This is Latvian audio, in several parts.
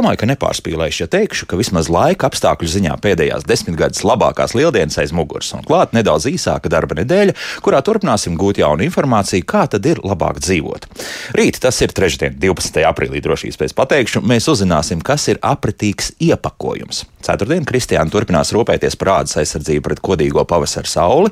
Domāju, ka nepārspīlēšu, ja teikšu, ka vismaz laika apstākļu ziņā pēdējās desmitgades labākās lieldienas aiz muguras un klāt nedaudz īsāka darba nedēļa, kurā turpināsim gūt jaunu informāciju, kā tad ir labāk dzīvot. Rīt, tas ir trešdien, 12. aprīlī, drošības pēc pateikšu, mēs uzzināsim, kas ir apritīgs iepakojums. Ceturtdien Kristiāna turpinās rūpēties par ādas aizsardzību pret kodīgo pavasara sauli.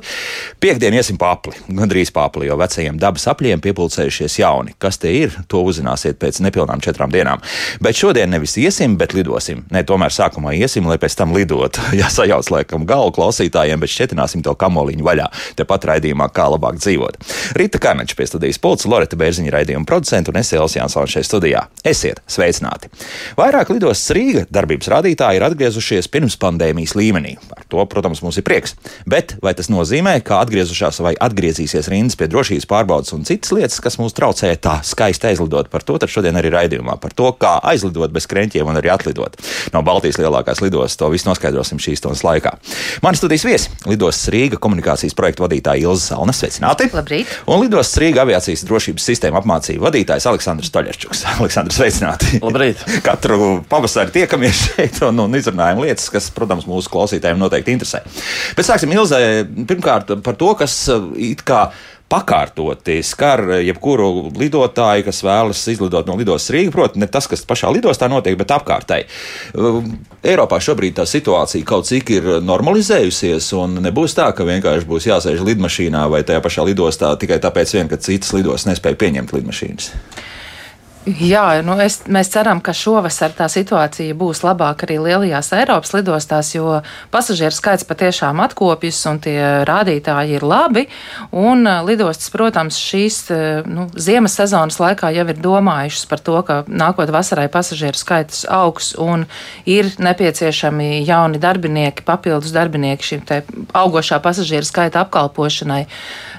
Piektdien iesim papli, gandrīz papli, jo vecajiem dabas apļiem piepildījušies jauni. Kas tie ir, to uzzināsiet pēc nepilnām četrām dienām. Bet šodien nevis iesim, bet lidosim. Nē, tomēr sākumā iesim, lai pēc tam lidotu. Jā, sajauc laikam galvu klausītājiem, bet šķetināsim to kamoliņu vaļā. Tepat raidījumā, kā labāk dzīvot. Rīta Kārnača pie studijas pulca, Loreta Bērziņa raidījuma producenta un es Elsijāns šeit studijā. Esiet sveicināti! Vairāk lidostas Rīga darbības rādītāji ir atgriezušies pirms pandēmijas līmenī. Par to, protams, mums ir prieks. Bet vai tas nozīmē, ka atgriezušās vai atgriezīsies rindas pie drošības pārbaudas un citas lietas, kas mums traucē tā skaisti aizlidot? Par to šodien arī raidījumā. Par to, kā aizlidot bez krēņķiem un arī atlidot. No Baltijas lielākās lidostas to visu noskaidrosim šīs stundas laikā. Mani studijas viesi - lidostas Rīga komunikācijas projektu vadītāja Ilza Salna. Sveicināti! Labrīt! Un lidostas Rīga aviācijas drošības sistēma apmācība vadītājs Aleksandrs Toļerčuks. Aleksandrs, sveicināti! Labrīt! Katru pavasari tiekamies šeit un, un izrunājam lietas, kas, protams, mūsu klausītājiem noteikti interesē. Bet sāksim Ilzai pirmkārt par to, kas it kā pakārtoti skar jebkuru lidotāju, kas vēlas izlidot no lidostas Rīgas. Protams, ne tas, kas pašā lidostā notiek, bet apkārtēji. Um, Eiropā šobrīd tā situācija kaut cik ir normalizējusies, un nebūs tā, ka vienkārši būs jāsēž lidmašīnā vai tajā pašā lidostā tikai tāpēc, vien, ka citas lidostas nespēja pieņemt lidmašīnas. Jā, nu es, mēs ceram, ka šovasar tā situācija būs labāka arī lielajās Eiropas lidostās, jo pasažieru skaits patiešām atkopjas un tie rādītāji ir labi. Un lidostas, protams, šīs nu, ziemas sezonas laikā jau ir domājušas par to, ka nākot vasarai pasažieru skaits augs un ir nepieciešami jauni darbinieki, papildus darbinieki šim augošā pasažieru skaita apkalpošanai.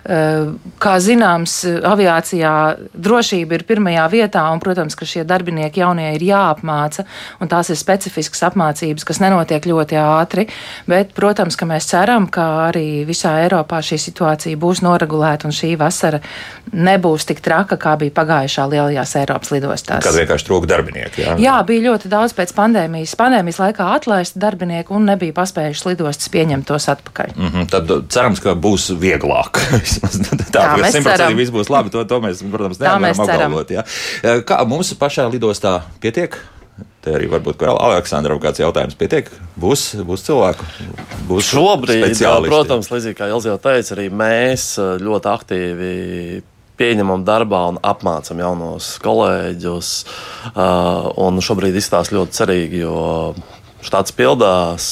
Kā zināms, aviācijā drošība ir pirmajā vietā un, protams, ka šie darbinieki jaunie ir jāapmāca, un tās ir specifiskas apmācības, kas nenotiek ļoti ātri. Bet, protams, ka mēs ceram, ka arī visā Eiropā šī situācija būs noregulēta un šī vasara nebūs tik traka, kā bija pagājušā lielajās Eiropas lidostās. Kad vienkārši trūka darbinieku. Jā? jā, bija ļoti daudz pēc pandēmijas. Pandēmijas laikā atlaisti darbinieki un nebija paspējuši lidostas pieņemt tos atpakaļ. Mm -hmm, tad cerams, ka būs vieglāk. tā, tā mēs ceram. Viss būs labi, to, to mēs, protams, nevaram apgalvot. Jā. Kā mums pašā lidostā pietiek? Te arī varbūt Aleksandram kāds jautājums pietiek. Būs, būs cilvēku, būs šobrīd, jā, protams, līdzīgi kā Elza jau teica, arī mēs ļoti aktīvi pieņemam darbā un apmācam jaunos kolēģus. Un šobrīd izstāsta ļoti cerīgi, jo štāts pildās,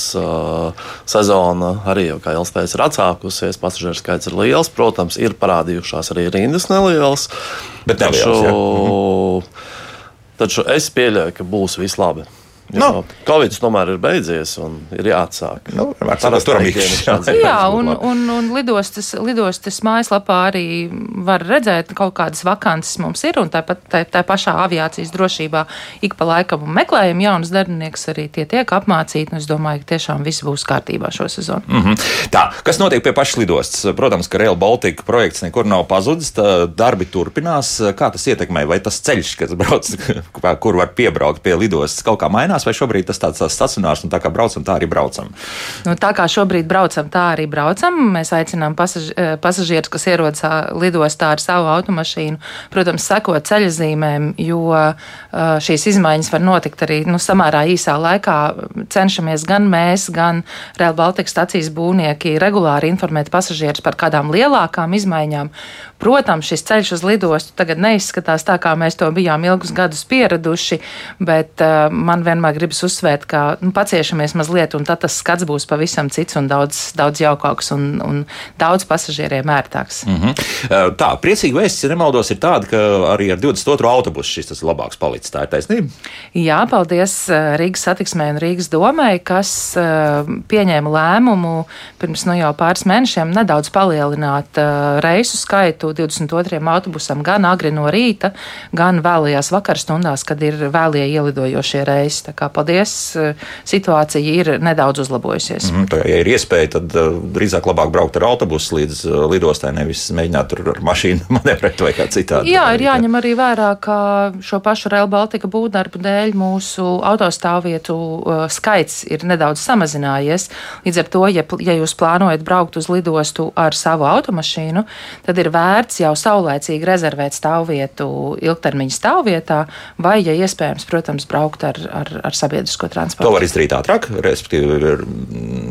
sezona arī, jau, kā Ilsa teica, ir atsākusies, pasažieru skaits ir liels, protams, ir parādījušās arī rindas nelielas. Bet taču, nelielas, taču es pieļauju, ka būs viss labi. Jo, no. Covid tomēr ir beidzies un ir jāatsāk. Nu, Parasti tur ir Jā, un, un, un lidostas, lidostas mājaslapā arī var redzēt, kaut kādas vakances mums ir, un tāpat tā, tā pašā aviācijas drošībā ik pa laikam meklējam jaunus darbiniekus, arī tie tiek apmācīti, un es domāju, ka tiešām viss būs kārtībā šo sezonu. Mm -hmm. Tā, kas notiek pie pašas lidostas? Protams, ka Real Baltica projekts nekur nav pazudis, darbi turpinās. Kā tas ietekmē, vai tas ceļš, kas brauc, kur var piebraukt pie lidostas, kaut kā mainās? Mainās, vai šobrīd tas tāds stacionārs un tā kā braucam, tā arī braucam? Nu, tā kā šobrīd braucam, tā arī braucam. Mēs aicinām pasaž eh, pasažierus, kas ierodas lidostā ar savu automašīnu, protams, sekot ceļzīmēm, jo šīs izmaiņas var notikt arī nu, samērā īsā laikā. Cenšamies gan mēs, gan Real Baltica stacijas būvnieki regulāri informēt pasažierus par kādām lielākām izmaiņām. Protams, šis ceļš uz lidostu tagad neizskatās tā, kā mēs to bijām ilgus gadus pieraduši, bet uh, man vienmēr gribas uzsvērt, ka nu, paciešamies mazliet, un tad tas skats būs pavisam cits un daudz, daudz jaukāks un, un daudz pasažieriem ērtāks. Mm -hmm. Tā, priecīga vēsts, ja nemaldos, ir tāda, ka arī ar 22. autobusu šis tas labāks palicis. Tā ir taisnība. Jā, paldies Rīgas satiksmē un Rīgas domai, kas pieņēma lēmumu pirms nu, jau pāris mēnešiem nedaudz palielināt reisu skaitu 22. autobusam gan agri no rīta, gan vēlajās vakarstundās, kad ir vēlie ielidojošie reisi. Kā paldies, situācija ir nedaudz uzlabojusies. Mm, tā, ja ir iespēja, tad drīzāk labāk braukt ar autobusu līdz lidostai, nevis mēģināt tur ar mašīnu manevrēt vai kā citādi. Jā, ir jāņem arī vērā, ka šo pašu Rail Baltica būvdarbu dēļ mūsu autostāvvietu skaits ir nedaudz samazinājies. Līdz ar to, ja, ja jūs plānojat braukt uz lidostu ar savu automašīnu, tad ir vērts jau saulēcīgi rezervēt stāvvietu ilgtermiņa stāvvietā, vai, ja iespējams, protams, braukt ar, ar, ar sabiedrisko transportu. To var izdarīt ātrāk, respektīvi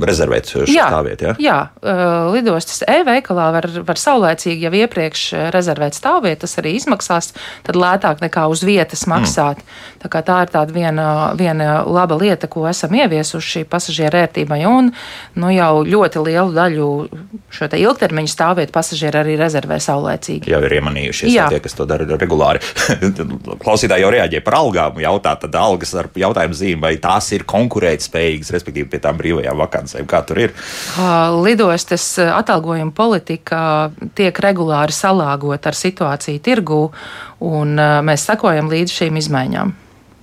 rezervēt šo jā, stāvvietu. Ja? Jā, uh, lidostas e-veikalā var, var saulēcīgi jau iepriekš rezervēt stāvvietu, tas arī izmaksās lētāk nekā uz vietas mm. maksāt. Mm. Tā, tā ir tāda viena, viena laba lieta, ko esam ieviesuši pasažieru ērtībai, un nu, jau ļoti lielu daļu šo ilgtermiņa stāvvietu pasažieri arī rezervē saulēcīgi. Jau ir iemanījušies Jā. tie, kas to dara regulāri. Klausītāji jau reaģē par algām, jautā tad algas ar jautājumu zīmi, vai tās ir konkurētspējīgas, respektīvi pie tām brīvajām vakancēm, kā tur ir. Lidostas atalgojuma politika tiek regulāri salāgot ar situāciju tirgū, un mēs sekojam līdz šīm izmaiņām.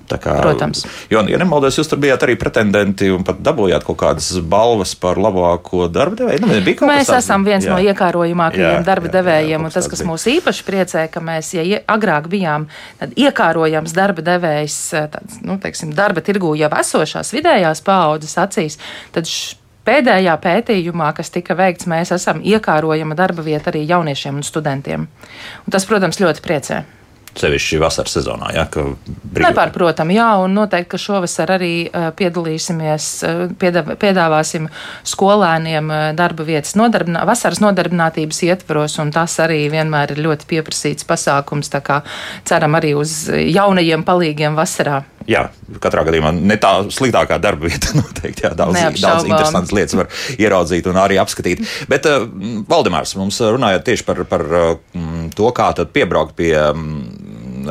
Kā, Protams. Jo, ja nemaldos, jūs tur bijāt arī pretendenti un pat dabūjāt kaut kādas balvas par labāko darba devēju. Nu, mēs tāds, esam viens jā. no iekārojamākajiem darba devējiem, un tas, kas mūs īpaši priecē, ka mēs, ja agrāk bijām iekārojams darba devējs, tāds, nu, teiksim, darba tirgū jau esošās vidējās paaudzes acīs, tad Pēdējā pētījumā, kas tika veikts, mēs esam iekārojama darba vieta arī jauniešiem un studentiem. Un tas, protams, ļoti priecē sevišķi vasaras sezonā. Ja, Nepārprotam, jā, un noteikti, ka šovasar arī piedalīsimies, piedāvāsim skolēniem darba vietas nodarbinā, vasaras nodarbinātības ietvaros, un tas arī vienmēr ir ļoti pieprasīts pasākums. Tā kā ceram arī uz jaunajiem palīgiem vasarā. Jā, katrā gadījumā ne tā sliktākā darba vieta. Noteikti jā, daudz, daudz interesantas lietas var ieraudzīt un arī apskatīt. Bet, uh, Valdemārs, mums runājot tieši par, par uh, to, kā piebraukt pie um,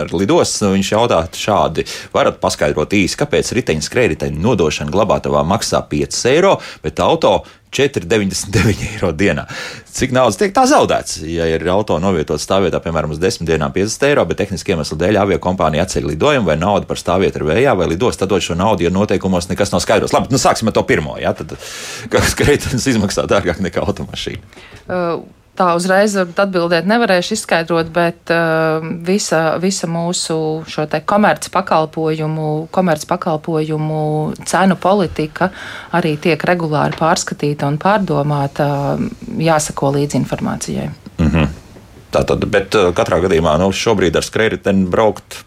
ar lidostas, viņš jautā šādi: varat paskaidrot īsi, kāpēc riteņa skrējēji nodošana glabātavā maksā 5 eiro, bet auto 4,99 eiro dienā. Cik naudas tiek tā zaudēts? Ja ir auto novietots stāvvietā, piemēram, uz 10 dienām 50 eiro, bet tehniski iemeslu dēļ avio kompānija atceļ lidojumu vai naudu par stāvvietu ir vējā, vai lidos, tad šo naudu, ja noteikumos nekas nav skaidrs. Labi, nu sāksim ar to pirmo. Ja? Tad, kas skrejtens izmaksā dārgāk nekā automašīna? Uh tā uzreiz atbildēt nevarēšu izskaidrot, bet uh, visa, visa mūsu komerc pakalpojumu, komerc pakalpojumu cenu politika arī tiek regulāri pārskatīta un pārdomāta, jāsako līdzi informācijai. Mm -hmm. Tātad, bet uh, katrā gadījumā nu, šobrīd ar skrējēju braukt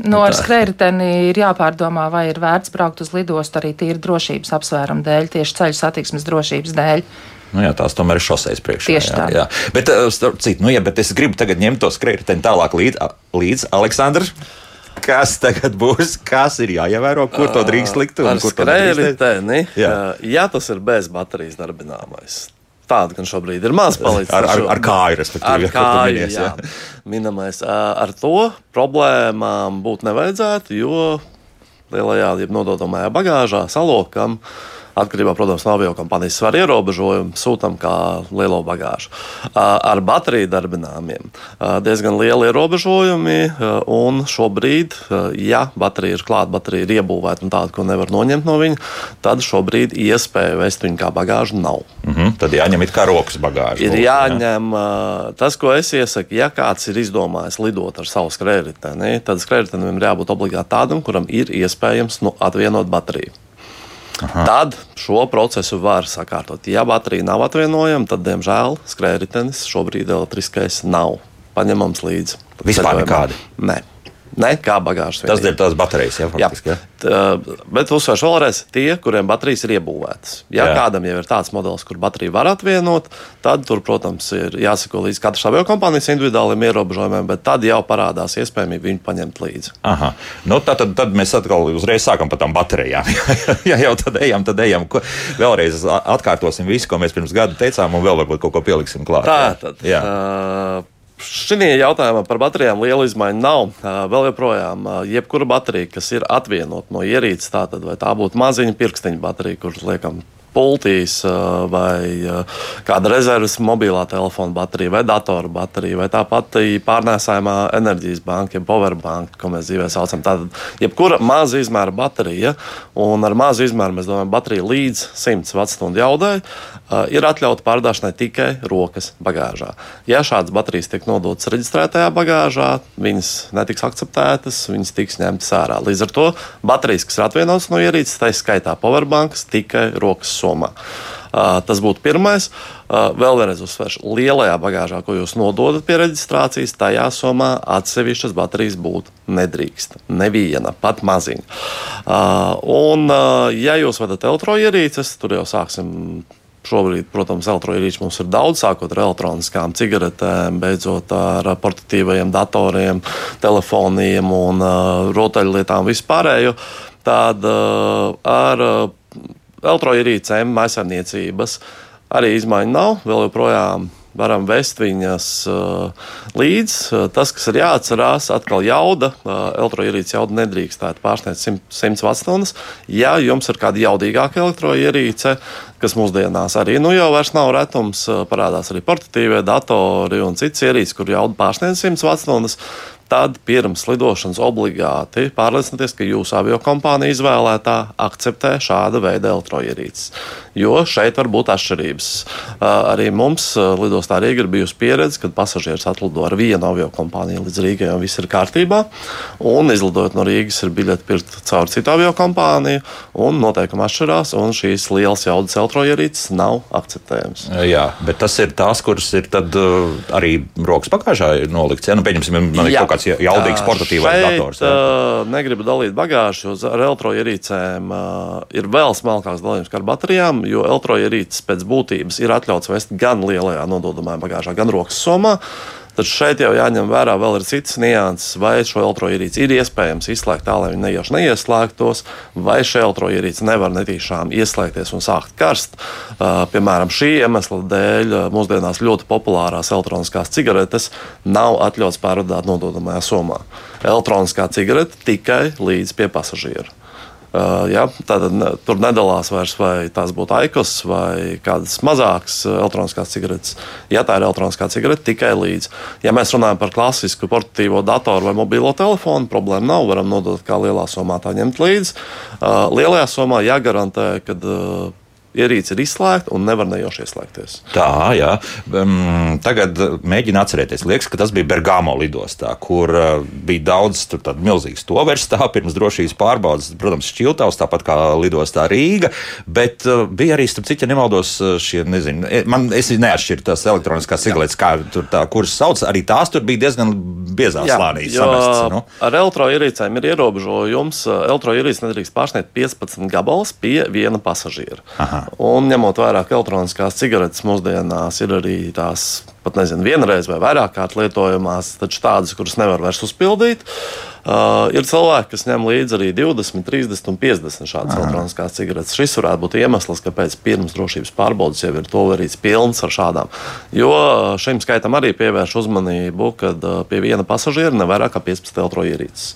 No ar skrējēju ir jāpārdomā, vai ir vērts braukt uz lidostu arī tīri drošības apsvērumu dēļ, tieši ceļu satiksmes drošības dēļ. Nu, jā, tās tomēr ir šoseis priekšā. Tieši tā. Jā, jā. Bet, uh, citu, nu, jā, bet es gribu tagad ņemt to skrējēju tālāk līdz, līdz Aleksandrs. Kas tagad būs? Kas ir jāievēro? Kur to drīkst likt? Ar skrējēju, jā. ja tas ir bez baterijas darbināmais. Tāda gan šobrīd ir maz palicis. Ar, ar, ar kāju, respektīvi, ar kāju, minies, jā. Jā. Minamais. Ar to problēmām būt nevajadzētu, jo lielajā, ja nodotamajā bagāžā salokam Atkarībā, protams, no avio kompānijas svara ierobežojuma sūtām kā lielo bagāžu. Ar bateriju darbināmiem diezgan lieli ierobežojumi, un šobrīd, ja baterija ir klāta, baterija ir iebūvēta un tāda, ko nevar noņemt no viņa, tad šobrīd iespēja vest viņu kā bagāžu nav. Mm -hmm. Tad jāņem it kā rokas bagāžu. Ir jāņem jā. tas, ko es iesaku, ja kāds ir izdomājis lidot ar savu skrējēju, tad skrējējam ir jābūt obligāti tādam, kuram ir iespējams nu, atvienot bateriju. Aha. Tad šo procesu var sakārtot. Ja baterija nav atvienojama, tad, diemžēl, skrējritenis šobrīd elektriskais nav paņemams līdzi. Vispār nekādi? Nē. Ne, kā bagāžas. Tas ir tās baterijas, jā, faktiski. Jā. Tā, bet uzsvēršu vēlreiz, tie, kuriem baterijas ir iebūvētas. Ja jā. kādam jau ir tāds modelis, kur bateriju var atvienot, tad tur, protams, ir jāsako līdz katras avio kompānijas individuāliem ierobežojumiem, bet tad jau parādās iespējamība viņu paņemt līdzi. Aha. Nu, tad, tad, tad mēs atkal uzreiz sākam par tām baterijām. ja jau tad ejam, tad ejam. Ko, vēlreiz atkārtosim visu, ko mēs pirms gada teicām, un vēl varbūt kaut ko pieliksim klāt. Tā tad. Jā. Uh, Šī jautājumā par baterijām liela izmaiņa nav. Vēl joprojām, jebkura baterija, kas ir atvienota no ierīces, tātad vai tā būtu maziņa pirksteņa baterija, kuras liekam pultīs, vai kāda rezerves mobilā telefona baterija, vai datora baterija, vai tā pati pārnēsājumā enerģijas banka, ja powerbanka, ko mēs dzīvē saucam. Tātad, jebkura maza izmēra baterija, un ar mazu izmēru mēs domājam bateriju līdz 100 Wh jaudai, ir atļauta pārdāšanai tikai rokas bagāžā. Ja šādas baterijas tiek nodotas reģistrētajā bagāžā, viņas netiks akceptētas, viņas tiks ņemtas ārā. Līdz ar to baterijas, kas ir atvienotas no ierīces, tā skaitā powerbankas, tikai rokas somā. Tas būtu pirmais. Vēl vienreiz uzsveršu, lielajā bagāžā, ko jūs nododat pie reģistrācijas, tajā somā atsevišķas baterijas būt nedrīkst. Neviena, pat maziņa. Un, ja jūs vadat elektroierīces, tur jau sāksim Šobrīd, protams, elektroīrīču mums ir daudz, sākot ar elektroniskām cigaretēm, beidzot ar portatīvajiem datoriem, telefoniem un uh, rotaļlietām vispārējo. Tad uh, ar uh, elektroīrīcēm maisaimniecības arī izmaiņu nav. Vēl joprojām varam vest viņas līdzi. Tas, kas ir jāatcerās, atkal jauda, elektroierīces jauda nedrīkstētu pārsniegt 100 Wh. Ja jums ir kāda jaudīgāka elektroierīce, kas mūsdienās arī nu, jau nav retums, parādās arī portatīvie datori un citas ierīces, kur jauda pārsniedz 100 Wh tad pirms lidošanas obligāti pārliecinieties, ka jūsu aviokompānija izvēlētā akceptē šāda veida elektroierīces. Jo šeit var būt atšķirības. Arī mums lidostā Rīga ir bijusi pieredze, kad pasažieris atlido ar vienu aviokompāniju līdz Rīgai un viss ir kārtībā. Un izlidojot no Rīgas ir biļete pirkt caur citu aviokompāniju, un noteikumi atšķirās, un šīs lielas jaudas elektroierīces nav akceptējamas. Jā, bet tas ir tās, kuras ir tad, arī rokas pagājušā nolikts. Ja? Nu, pieņemsim, man ir kaut kāds jaudīgs portatīvais dators. Jā. Uh, negribu dalīt bagāžu, jo ar elektroierīcēm ir vēl smalkāks dalījums kā ar baterijām, jo elektroierīces pēc būtības ir atļauts vest gan lielajā nododamajā bagāžā, gan rokas somā. Tad šeit jau jāņem vērā vēl ir cits nianses, vai šo elektroierīci ir iespējams izslēgt tā, lai viņi nejauši neieslēgtos, vai šī elektroierīce nevar netīšām ieslēgties un sākt karst. Uh, piemēram, šī iemesla dēļ mūsdienās ļoti populārās elektroniskās cigaretes nav atļauts pārvadāt nododamajā somā. Elektroniskā cigarete tikai līdz pie pasažiera. Uh, ja, tad tur nedalās vairs, vai tās būtu aikos vai kādas mazākas elektroniskās cigaretes. Ja tā ir elektroniskā cigarete, tikai līdzi. Ja mēs runājam par klasisku portatīvo datoru vai mobilo telefonu, problēma nav. Varam nodot kā lielā somā tā ņemt līdzi. Uh, lielajā somā jāgarantē, ka uh, ierīce ir izslēgta un nevar nejauši ieslēgties. Tā, jā. Um, tagad mēģinu atcerēties. Liekas, ka tas bija Bergamo lidostā, kur uh, bija daudz tādu milzīgu stoveru stāvu pirms drošības pārbaudas. Protams, šķiltavs, tāpat kā lidostā Rīga, bet uh, bija arī, starp citu, ja nemaldos, šie, nezinu, e, man es neatšķiru tās elektroniskās cigaretes, kā tur tā, kuras sauc, arī tās tur bija diezgan biezā jā, slānī samestas. Nu. Ar elektroierīcēm ir ierobežojums. Elektroierīces nedrīkst pārsniegt 15 gabalus pie viena pasažiera. Aha. Un ņemot vērā, ka elektroniskās cigaretes mūsdienās ir arī tās pat nezinu, vienreiz vai vairāk kārt lietojamās, taču tādas, kuras nevar vairs uzpildīt. Uh, ir cilvēki, kas ņem līdzi arī 20, 30 un 50 šādas elektroniskās cigaretes. Šis varētu būt iemesls, kāpēc pirms drošības pārbaudas jau ir toverīts pilns ar šādām. Jo šim skaitam arī pievērš uzmanību, ka uh, pie viena pasažiera ne vairāk kā 15 elektroierīces.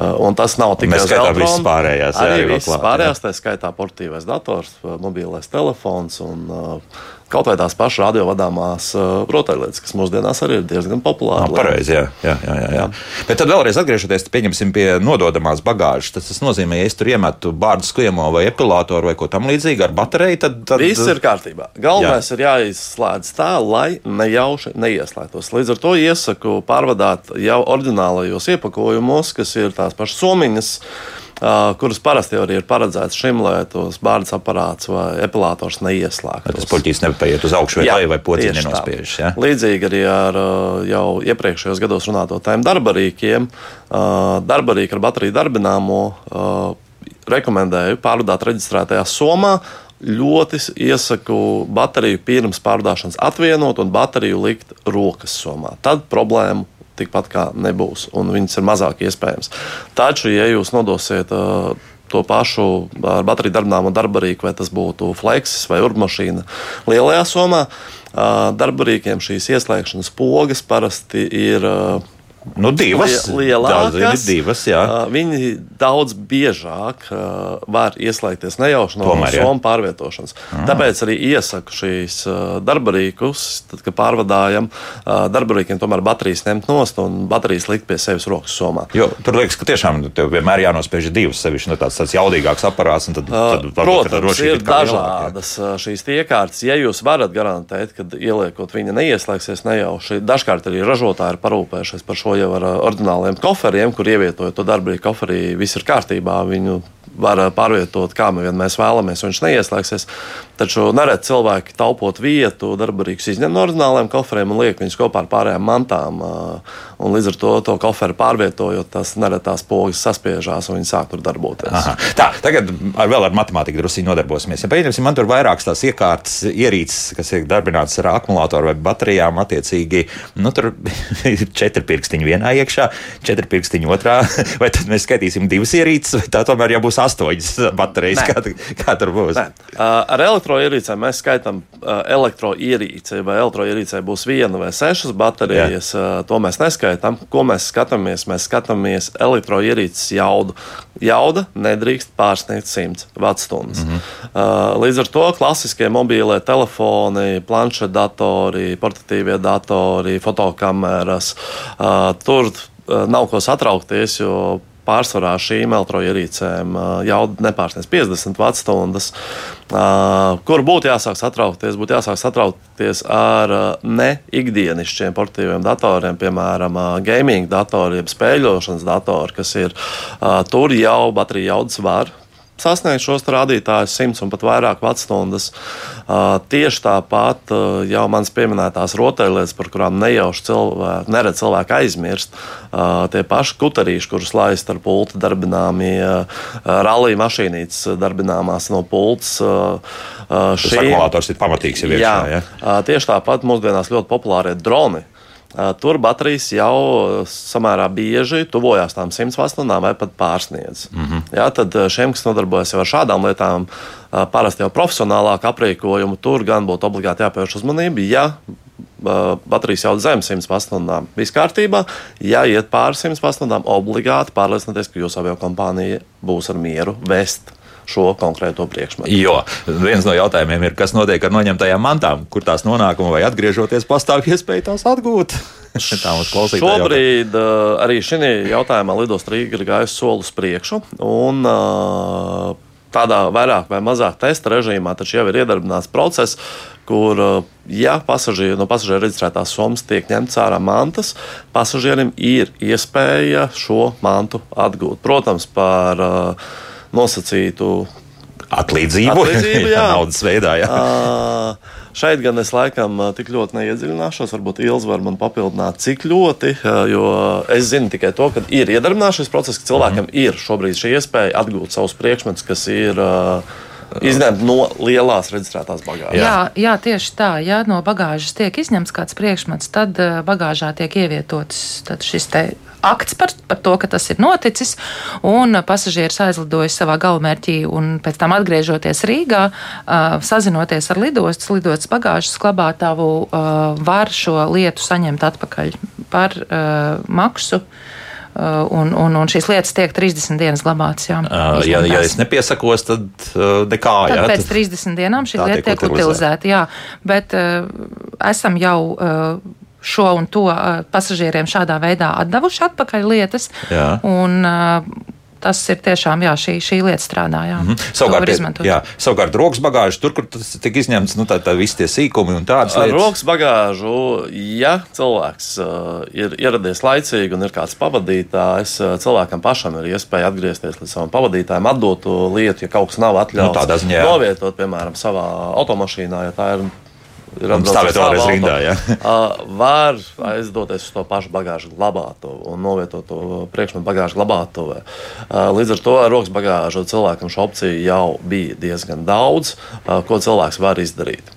Uh, un tas nav tikai uz elektroniskās pārējās. Arī viss pārējās, tā skaitā portīvais dators, mobilais telefons un uh, kaut vai tās pašas radiovadāmās uh, rotaļlietas, kas mūsdienās arī ir diezgan populāras. Pareizi, jā, jā, jā, jā, jā. Bet tad vēlreiz atgriežoties pie nododamās bagāžas. Tas, tas nozīmē, ja es tur iemetu bārdu skriemo vai epilātoru vai ko tam līdzīgu ar bateriju, tad, tad... viss ir kārtībā. Galvenais jā. ir jāizslēdz tā, lai nejauši neieslēgtos. Līdz ar to iesaku pārvadāt jau oriģinālajos iepakojumos, kas ir tās pašas somiņas kuras parasti arī ir paredzētas šim, lai tos bārdas aparāts vai epilators neieslēgtu. Tas puķis nepaiet uz augšu vai leju vai pociņu nenospiež. Ja? Līdzīgi arī ar jau iepriekšējos gados runāto tēmu darbarīkiem. Darbarīki ar bateriju darbināmo rekomendēju pārvadāt reģistrētajā somā ļoti iesaku bateriju pirms pārdošanas atvienot un bateriju likt rokas somā. Tad problēmu tikpat kā nebūs, un viņas ir mazāk iespējams. Taču, ja jūs nodosiet uh, to pašu ar bateriju darbināmu darbarīku, vai tas būtu fleksis vai urbmašīna lielajā somā, uh, darbarīkiem šīs ieslēgšanas pogas parasti ir uh, Nu, divas lielākas, divas, jā. viņi daudz biežāk var ieslēgties nejauši no somu pārvietošanas. Aha. Tāpēc arī iesaku šīs darba rīkus, tad, kad pārvadājam, darba rīkiem tomēr baterijas ņemt nost un baterijas likt pie sevis rokas somā. Jo, tur liekas, ka tiešām tev vienmēr jānospiež divas, sevišķi no nu, tāds, tāds jaudīgāks aparāts. Tad, tad, Protams, ir dažādas lielāk, šīs iekārtas. Ja jūs varat garantēt, ka ieliekot viņa neieslēgsies nejauši, dažkārt arī ražotāji ir parūpējušies par šo to jau ar oriģināliem koferiem, kur ievietojot to darbu koferī, viss ir kārtībā. Viņu var pārvietot, kā mēs vēlamies, viņš neieslēgsies. Taču nereti cilvēki taupot vietu, darbarīgus izņem no ordināliem koferiem un liek viņus kopā ar pārējām mantām. Un līdz ar to to koferu pārvietojot, tas nereti tās pogas saspiežās un viņi sāk tur darboties. Aha. Tā, tagad ar, vēl ar matemātiku drusku nodarbosimies. Ja pieņemsim, man tur vairākas tās iekārtas, ierīces, kas ir darbinātas ar akumulātoru vai baterijām, attiecīgi, nu, tur ir četri pirkstiņi vienā iekšā, četri pirkstiņi otrā. Vai tad mēs skaitīsim divas ierīces, vai tā tomēr jau būs astoņas baterijas? Kā, kā tur būs? Nē. Ar elektroierīcēm mēs skaitām elektroierīci, vai elektroierīcē būs viena vai sešas baterijas. Jā. To mēs neskaitām. Ko mēs skatāmies? Mēs skatāmies elektroierīces jaudu. Jauda nedrīkst pārsniegt 100 Wh. Mm -hmm. Līdz ar to klasiskie mobīlie telefoni, planšetdatori, portatīvie datori, fotokameras. Tur nav ko satraukties, jo pārsvarā šīm elektroierīcēm jauda nepārsniedz 50 Wh. Kur būtu jāsāk satraukties? Būtu jāsāk satraukties ar ne ikdienišķiem portatīviem datoriem, piemēram, gaming datoriem, spēļošanas datoriem, kas ir tur jau bateriju jaudas var sasniegt šos rādītājus, 100 un pat vairāk vecsstundas. Uh, tieši tāpat uh, jau manas pieminētās rotaļlietas, par kurām nejauši cilvēki, neredz cilvēki aizmirst, uh, tie paši kutarīši, kurus laist ar pultu darbināmie, rallija mašīnītes darbināmās no pults. Šī akumulators ir pamatīgs jau iekšā. Jā, ja? tieši tāpat mūsdienās ļoti populārie droni. Tur baterijas jau samērā bieži tuvojās tām 100 stundām vai pat pārsniedz. Mm -hmm. ja, tad šiem, kas nodarbojas ar šādām lietām, parasti jau profesionālāk aprīkojumu, tur gan būtu obligāti jāpievērš uzmanība. Ja baterijas jau zem 100 stundām. Viss kārtībā. Ja iet pāri 100 stundām, obligāti pārliecināties, ka jūsu avio kompānija būs ar mieru vest šo konkrēto priekšmetu. Jo viens no jautājumiem ir, kas notiek ar noņemtajām mantām, kur tās nonāk un vai atgriežoties pastāv iespēja tās atgūt. Šobrīd uh, arī šī jautājumā Lidos Rīga ir gājusi soli uz priekšu. Un, uh, tādā vairāk vai mazāk testa režīmā, taču jau ir iedarbināts process, kur, ja pasažieri, no pasažieru reģistrētās summas tiek ņemts ārā mantas, pasažierim ir iespēja šo mantu atgūt. Protams, par uh, nosacītu atlīdzību, atlīdzību jā. naudas veidā. Jā. Uh, šeit gan es laikam tik ļoti neiedziļināšos. Varbūt Ilz var man papildināt, cik ļoti. Jo es zinu tikai to, ka ir iedarbināts šis process, ka cilvēkam mm. ir šobrīd šī iespēja atgūt savus priekšmetus, kas ir. Uh, Izņemt no lielās reģistrētās bagāžas. Jā, jā, tieši tā. Ja no bagāžas tiek izņemts kāds priekšmets, tad bagāžā tiek ievietots šis akts par, par to, ka tas ir noticis, un pasažieris aizlidoja savā galamērķī, un pēc tam atgriežoties Rīgā, uh, sazinoties ar lidostas, lidostas bagāžas glabātāvu, uh, var šo lietu saņemt atpakaļ par uh, maksu. Uh, un, un, un šīs lietas tiek 30 dienas glabātas. Jā, uh, ja, ja es nepiesakos, tad uh, nekā. Tad jā, pēc tad 30 dienām šī lieta tiek utilizēta. Jā, bet uh, esam jau. Uh, šo un to pasažieriem šādā veidā atdevuši atpakaļ lietas. Jā. Un, Tas ir tiešām jā, šī, šī lieta strādā. Jā, mm -hmm. Savukārt, jā, savukārt rokas bagāžas, tur, kur tas tika izņemts, nu, tā, tā visi tie sīkumi un tādas lietas. Rokas bagāžu, ja cilvēks uh, ir ieradies laicīgi un ir kāds pavadītājs, uh, cilvēkam pašam ir iespēja atgriezties līdz savam pavadītājam, atdot to lietu, ja kaut kas nav atļauts. Nu, ziņā, novietot, piemēram, savā automašīnā, ja tā ir ir stāvēt vēlreiz rindā. Ja? var aizdoties uz to pašu bagāžu glabātuvu un novietot to priekšmetu bagāžu glabātuvē. Līdz ar to ar rokas bagāžu cilvēkam šo opciju jau bija diezgan daudz, ko cilvēks var izdarīt.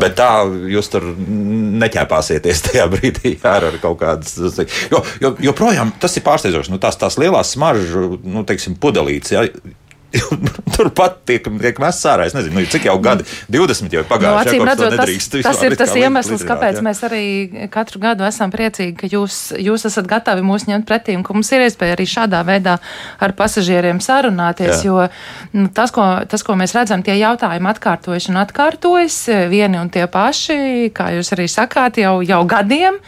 Bet tā jūs tur neķēpāsieties tajā brīdī ar, ar kaut kādas. Jo, jo, joprojām tas ir pārsteidzoši. Nu, tās, tās lielās smaržu nu, teiksim, pudelītes. Ja, Turpat tiek, tiek mests ārā. Es nezinu, nu, cik jau gadi, 20 jau pagājuši. No, redzot, tas, tas ir tas iemesls, kāpēc jā. mēs arī katru gadu esam priecīgi, ka jūs, jūs esat gatavi mūs ņemt pretī un ka mums ir iespēja arī šādā veidā ar pasažieriem sarunāties. Jā. Jo nu, tas ko, tas, ko mēs redzam, tie jautājumi atkārtojas un atkārtojas vieni un tie paši, kā jūs arī sakāt, jau, jau gadiem.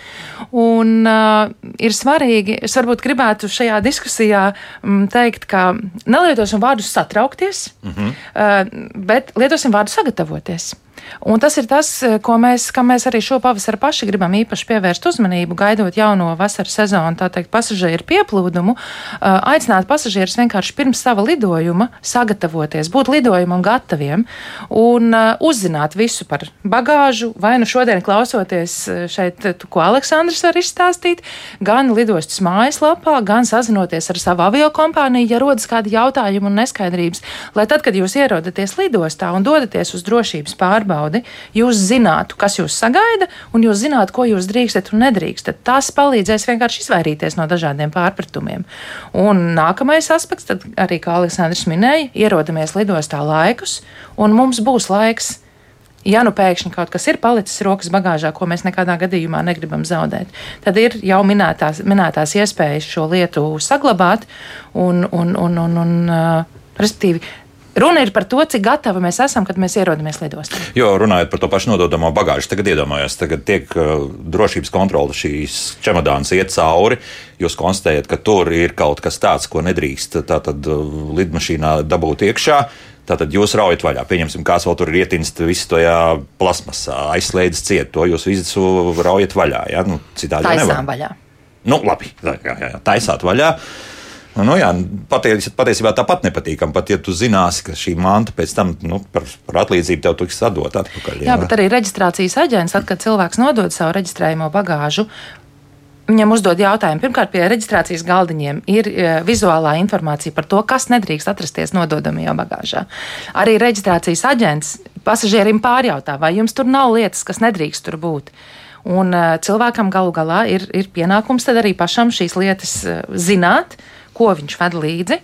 Un uh, ir svarīgi, es varbūt gribētu šajā diskusijā m, teikt, ka nelietosim vārdus satraukties, mm -hmm. bet lietosim vārdu sagatavoties. Un tas ir tas, eh, ko mēs, mēs arī šo pavasaru paši gribam īpaši pievērst uzmanību, gaidot jauno vasaras sezonu, tā teikt, pasažieru pieplūdumu, eh, aicināt pasažierus vienkārši pirms sava lidojuma sagatavoties, būt lidojumam gataviem un eh, uzzināt visu par bagāžu, vai nu šodien klausoties šeit, ko Aleksandrs var izstāstīt, gan lidostas mājaslapā, gan sazinoties ar savu avio kompāniju, ja rodas kādi jautājumi un neskaidrības, lai tad, kad jūs ierodaties lidostā un dodaties uz drošības pārbaudi, pārbaudi, jūs zinātu, kas jūs sagaida, un jūs zinātu, ko jūs drīkstat un nedrīkstat. Tas palīdzēs vienkārši izvairīties no dažādiem pārpratumiem. Un nākamais aspekts, tad arī, kā Aleksandrs minēja, ierodamies lidostā laikus, un mums būs laiks ja nu pēkšņi kaut kas ir palicis rokas bagāžā, ko mēs nekādā gadījumā negribam zaudēt, tad ir jau minētās, minētās iespējas šo lietu saglabāt un, un, un, un, un uh, respektīvi Runa ir par to, cik gatavi mēs esam, kad mēs ierodamies lidostā. Jo runājot par to pašu nododamo bagāžu, tagad iedomājos, tagad tiek uh, drošības kontrole šīs čemodānas iet cauri. Jūs konstatējat, ka tur ir kaut kas tāds, ko nedrīkst tātad uh, lidmašīnā dabūt iekšā. Tātad jūs raujat vaļā. Pieņemsim, kāds vēl tur ir ietinst visu tajā plasmasā, aizslēdzis ciet. To jūs visu raujat vaļā. Ja? Nu, citādi jau nevar. vaļā. Nu, labi, jā, jā, jā, taisāt vaļā. Uh, Nu, nu, jā, paties, patiesībā tāpat nepatīkami. Pat ja tu zināsi, ka šī manta pēc tam nu, par, par atlīdzību tev tiks atdot atpakaļ. Jā, jā bet arī reģistrācijas aģents, tad, kad cilvēks nodod savu reģistrējumu bagāžu, Viņam uzdod jautājumu. Pirmkārt, pie reģistrācijas galdiņiem ir e, vizuālā informācija par to, kas nedrīkst atrasties nododamajā bagāžā. Arī reģistrācijas aģents pasažierim pārjautā, vai jums tur nav lietas, kas nedrīkst tur būt. Un uh, cilvēkam galu galā ir, ir pienākums arī pašam šīs lietas uh, zināt, uh, ko viņš ved līdzi,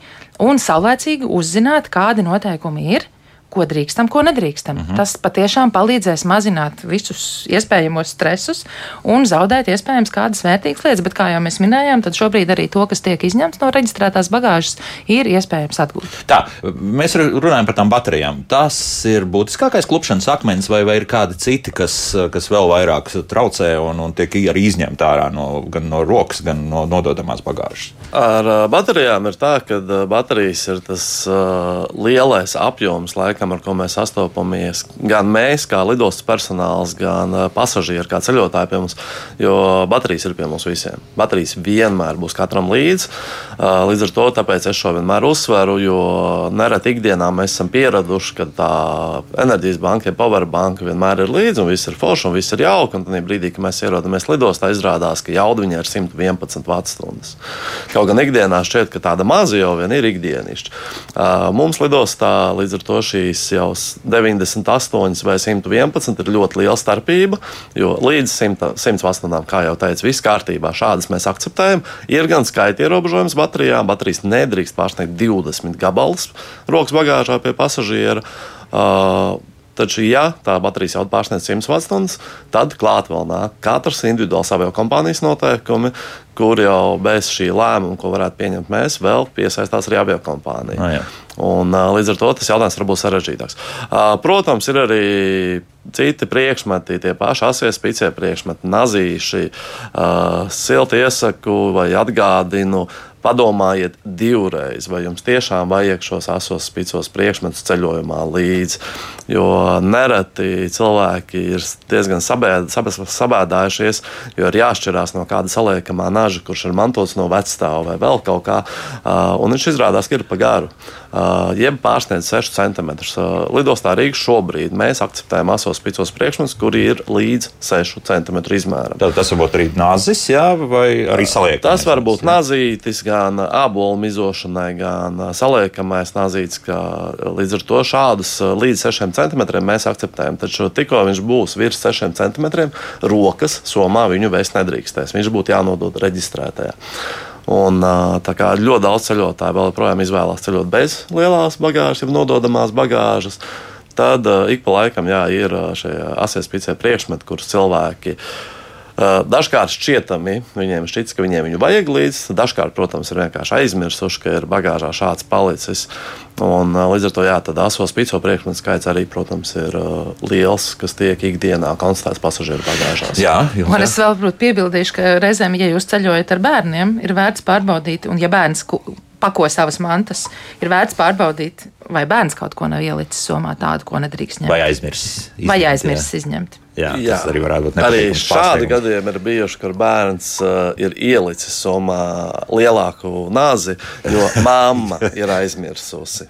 un saulēcīgi uzzināt, kādi noteikumi ir ko drīkstam, ko nedrīkstam. Uh mhm. -huh. Tas patiešām palīdzēs mazināt visus iespējamos stresus un zaudēt iespējams kādas vērtīgas lietas. Bet, kā jau mēs minējām, tad šobrīd arī to, kas tiek izņemts no reģistrētās bagāžas, ir iespējams atgūt. Tā, mēs runājam par tām baterijām. Tas ir būtiskākais klupšanas akmens, vai, vai ir kādi citi, kas, kas vēl vairāk traucē un, un tiek arī izņemti ārā no, gan no rokas, gan no nododamās bagāžas? Ar baterijām ir tā, ka baterijas ir tas uh, lielais apjoms laikam laikam, ar ko mēs sastopamies. Gan mēs, kā lidostas personāls, gan uh, pasažieri, kā ceļotāji pie mums, jo baterijas ir pie mums visiem. Baterijas vienmēr būs katram līdzi. Uh, līdz ar to es šo vienmēr uzsveru, jo nereti ikdienā mēs esam pieraduši, ka tā enerģijas banka, powerbanka vienmēr ir līdzi un viss ir forši un viss ir jauki. Un tad brīdī, kad mēs ierodamies lidostā, izrādās, ka jauda viņai ir 111 Wh. Kaut gan ikdienā šķiet, ka tāda maza jau vien ir ikdienišķa. Uh, mums lidostā līdz ar to šī šīs jau 98 vai 111 ir ļoti liela starpība. Jo līdz 100, 108, kā jau teicu, viss kārtībā. Šādas mēs akceptējam. Ir gan skaita ierobežojums baterijām. Baterijas nedrīkst pārsniegt 20 gabalus rokas bagāžā pie pasažiera. Uh, Taču, ja tā baterijas jau pārsniedz 100 Wh, tad klāt vēl nāk katrs individuāls avio kompānijas noteikumi, kur jau bez šī lēmuma, ko varētu pieņemt mēs, vēl piesaistās arī avio kompānija. No, jā. Un, līdz ar to tas jautājums var būt sarežģītāks. Protams, ir arī citi priekšmeti, tie paši asie spīcie priekšmeti, nazīši, silti iesaku vai atgādinu padomājiet divreiz, vai jums tiešām vajag šos asos spīcos priekšmetus ceļojumā līdzi. Jo nereti cilvēki ir diezgan sabēd, sabēdājušies, jo ir jāšķirās no kāda saliekamā naža, kurš ir mantots no vecstāva vai vēl kaut kā, un viņš izrādās, ka ir pa garu. Jeb pārsniedz 6 cm. Lidostā Rīgas šobrīd mēs akceptējam asos spīcos priekšmetus, kuri ir līdz 6 cm izmēram. Tad tas var būt arī nazis, jā, vai arī saliekamais? Tas var būt nazītis, gan ābolu mizošanai, gan saliekamais nazīts. Līdz ar to šādus līdz 6 cm mēs akceptējam. Taču tikko viņš būs virs 6 cm, rokas somā viņu vairs nedrīkstēs. Viņš būtu jānodod reģistrētajā. Un, kā, ļoti daudz ceļotāju vēl joprojām izvēlās ceļot bez lielās bagāžas, jau nododamās bagāžas. Tad ik pa laikam jā, ir šie asiespīcē priekšmeti, kurus cilvēki uh, Dažkārt šķietami viņiem šķiet, ka viņiem viņu vajag līdzi. Dažkārt, protams, ir vienkārši aizmirsuši, ka ir bagāžā šāds palicis. Un, līdz ar to jā, aso spīco priekšmetu skaits arī, protams, ir uh, liels, kas tiek ikdienā konstatēts pasažieru bagāžās. Jā, jums, jā. Un es vēl piebildīšu, ka reizēm, ja jūs ceļojat ar bērniem, ir vērts pārbaudīt, un ja bērns pako savas mantas, ir vērts pārbaudīt, vai bērns kaut ko nav ielicis somā tādu, ko nedrīkst ņemt. Vai aizmirsis izņemt. Vai aizmirsis izņemt. Jā, jā, tas arī varētu būt. Arī šādi gadījumi ir bijuši, kur bērns uh, ir ielicis somā lielāku nāzi, jo mamma ir aizmirsusi.